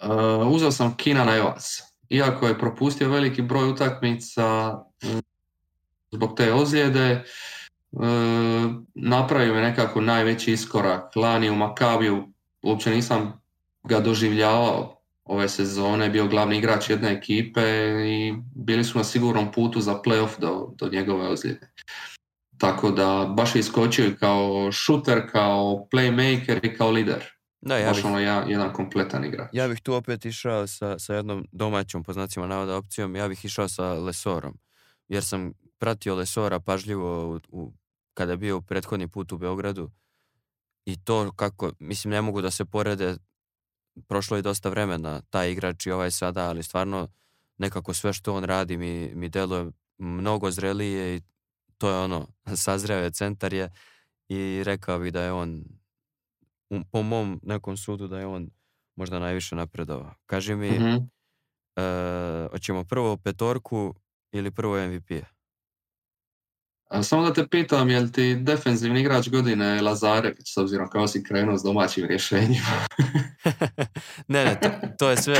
Uh, uzeo sam Kina na Evas. Iako je propustio veliki broj utakmica zbog te ozljede, E, napravio je nekako najveći iskorak. Lani u makaviju uopće nisam ga doživljavao ove sezone bio glavni igrač jedne ekipe i bili su na sigurnom putu za playoff do, do njegove ozljede. Tako da baš je iskočio kao šuter, kao playmaker i kao lider. Da, ja ono ja, jedan kompletan igrač. Ja bih tu opet išao sa, sa jednom domaćom, po znacima navoda, opcijom. Ja bih išao sa Lesorom. Jer sam pratio Lesora pažljivo u, kada je bio prethodni put u Beogradu. I to kako, mislim, ne mogu da se porede prošlo je dosta vremena, taj igrač i ovaj sada, ali stvarno nekako sve što on radi mi, mi deluje mnogo zrelije i to je ono, sazreo je centar je i rekao bih da je on, po mom nekom sudu, da je on možda najviše napredovao. Kaži mi, mm hoćemo prvo petorku ili prvo MVP-a? Samo da te pitam, je li ti defenzivni igrač godine Lazarević, s obzirom kao si krenuo s domaćim rješenjima? ne, ne, to, je sve,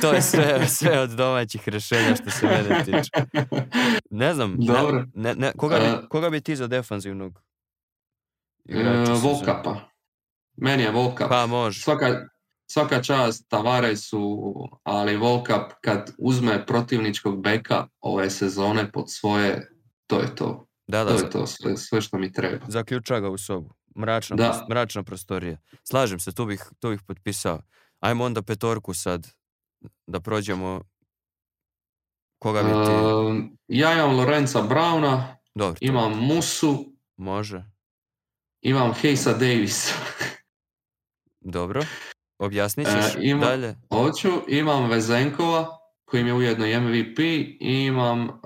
to je sve, sve od domaćih rješenja što se mene tiče. Ne znam, Dobro. Ne, ne, koga, bi, koga bi ti za defenzivnog? E, igrača? Volkapa. Meni je Volkap. Pa može. Svaka, svaka čast Tavare su, ali Volkap kad uzme protivničkog beka ove sezone pod svoje to je to. Da, da. To je to sve, što mi treba. Zaključa ga u sobu. Mračna, mračna prostorija. Slažem se, tu bih, tu bih potpisao. Ajmo onda petorku sad, da prođemo koga bi ti... ja imam Lorenza Brauna, dobro imam Musu. Može. Imam Heisa Davis. Dobro. Objasnit ćeš e, dalje. Hoću, imam Vezenkova, kojim je ujedno MVP, i imam uh,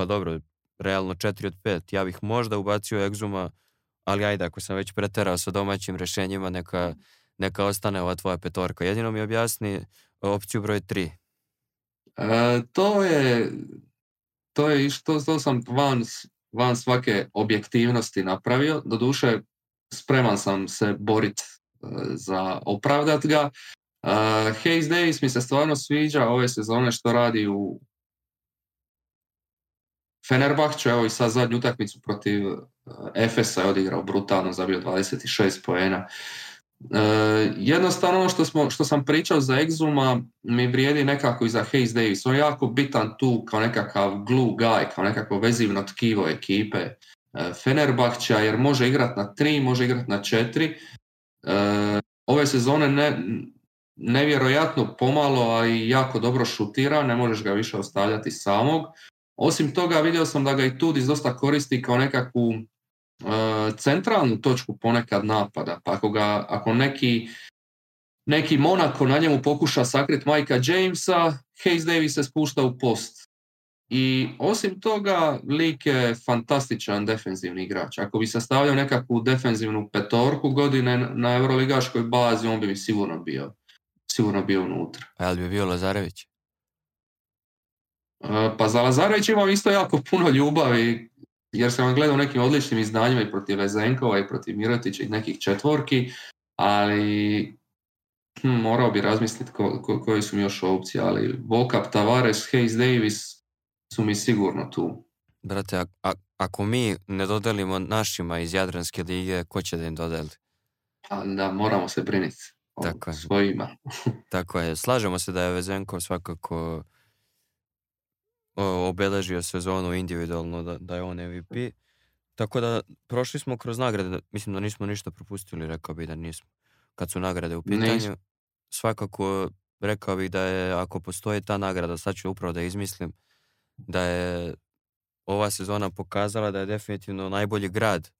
pa dobro, realno 4 od 5. Ja bih možda ubacio Egzuma, ali ajde, ako sam već preterao sa domaćim rešenjima, neka, neka ostane ova tvoja petorka. Jedino mi objasni opciju broj 3. E, to je to je što sam van, van svake objektivnosti napravio. Doduše, spreman sam se borit e, za opravdat ga. E, Hayes Davis mi se stvarno sviđa ove sezone što radi u Fenerbahče, evo i sad zadnju utakmicu protiv e, Efesa je odigrao brutalno, zabio 26 poena. E, jednostavno ono što, smo, što sam pričao za Exuma mi vrijedi nekako i za Hayes Davis. On je jako bitan tu kao nekakav glue guy, kao nekako vezivno tkivo ekipe e, Fenerbahća, jer može igrati na tri, može igrati na četiri. E, ove sezone ne, nevjerojatno pomalo, a i jako dobro šutira, ne možeš ga više ostavljati samog. Osim toga vidio sam da ga i Tudis dosta koristi kao nekakvu e, centralnu točku ponekad napada. Pa ako, ga, ako neki, neki Monako na njemu pokuša sakriti Majka Jamesa, Hayes Davis se spušta u post. I osim toga, Lik je fantastičan defenzivni igrač. Ako bi stavljao nekakvu defenzivnu petorku godine na euroligaškoj bazi, on bi mi sigurno bio, sigurno bio unutra. Ali jel bi bio Lazarević? Pa za Lazarević imam isto jako puno ljubavi, jer sam vam gledao nekim odličnim izdanjima i protiv Vezenkova i protiv Mirotića i nekih četvorki, ali hm, morao bi razmisliti ko, koje su mi još opcije, ali Bokap, Tavares, Hayes Davis su mi sigurno tu. Brate, a, ako mi ne dodelimo našima iz Jadranske lige, ko će da im dodeli? Pa da, moramo se briniti. Tako je. Svojima. Tako je. Slažemo se da je Vezenkov svakako obeležio sezonu individualno da, da je on MVP. Tako da prošli smo kroz nagrade, mislim da nismo ništa propustili, rekao bih da nismo. Kad su nagrade u pitanju, svakako rekao bih da je, ako postoji ta nagrada, sad ću upravo da izmislim, da je ova sezona pokazala da je definitivno najbolji grad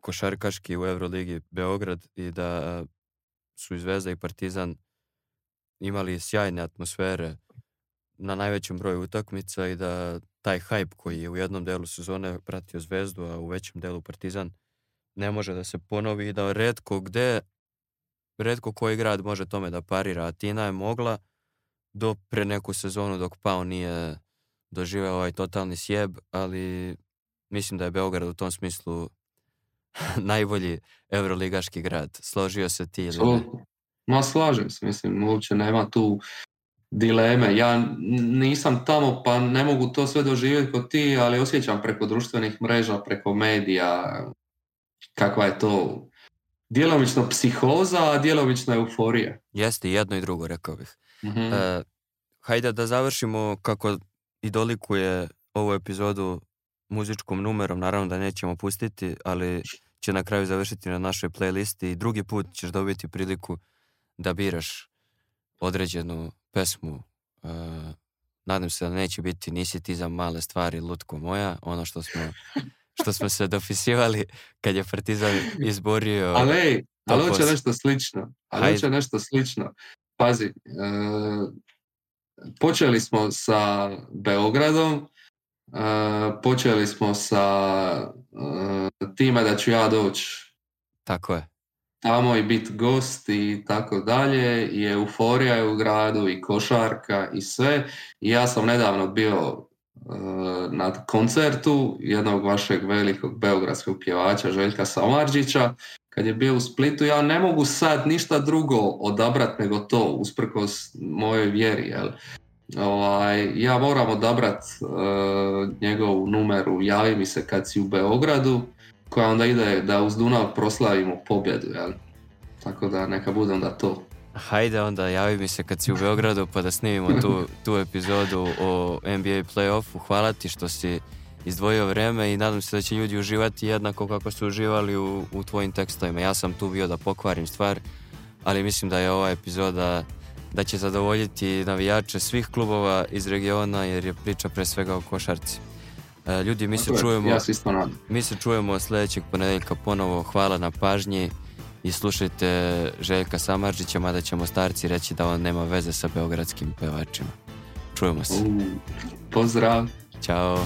košarkaški u Euroligi Beograd i da su i Zvezda i Partizan imali sjajne atmosfere na najvećem broju utakmica i da taj hype koji je u jednom delu sezone pratio Zvezdu, a u većem delu Partizan, ne može da se ponovi i da redko gde, redko koji grad može tome da parira. Atina je mogla do pre neku sezonu dok Pao nije doživao ovaj totalni sjeb, ali mislim da je Beograd u tom smislu najbolji evroligaški grad. Složio se ti ili ne? Ma slažem se, mislim, uopće nema tu dileme. Ja nisam tamo pa ne mogu to sve doživjeti kod ti, ali osjećam preko društvenih mreža, preko medija, kakva je to djelomično psihoza, a djelomično euforija. Jeste, jedno i drugo, rekao bih. mm hajde da završimo kako i dolikuje ovu epizodu muzičkom numerom, naravno da nećemo pustiti, ali će na kraju završiti na našoj playlisti i drugi put ćeš dobiti priliku da biraš određenu pesmu e, nadam se da neće biti Nisi ti za male stvari lutko moja, ono što smo, što smo se dopisivali kad je Partizan izborio... Ali, ali hoće nešto slično. Ali nešto slično. Pazi, e, počeli smo sa Beogradom, e, počeli smo sa time da ću ja doći. Tako je tamo i bit gost i tako dalje, i euforija je u gradu, i košarka, i sve. I ja sam nedavno bio e, na koncertu jednog vašeg velikog beogradskog pjevača Željka Samarđića kad je bio u Splitu, ja ne mogu sad ništa drugo odabrat nego to, usprkos mojoj vjeri, jel? Ovaj, ja moram odabrat e, njegovu numeru Javi mi se kad si u Beogradu koja onda ide da uz Dunav proslavimo pobjedu, jel? Tako da neka bude onda to. Hajde onda, javi mi se kad si u Beogradu pa da snimimo tu, tu epizodu o NBA playoffu. Hvala ti što si izdvojio vreme i nadam se da će ljudi uživati jednako kako su uživali u, tvojim tekstovima. Ja sam tu bio da pokvarim stvar, ali mislim da je ova epizoda da će zadovoljiti navijače svih klubova iz regiona jer je priča pre svega o košarci. E, ljudi, mi se čujemo. Mi se čujemo sljedećeg ponedjeljka ponovo. Hvala na pažnji i slušajte Željka Samarđića, mada ćemo starci reći da on nema veze sa beogradskim pevačima. Čujemo se. pozdrav. Ćao.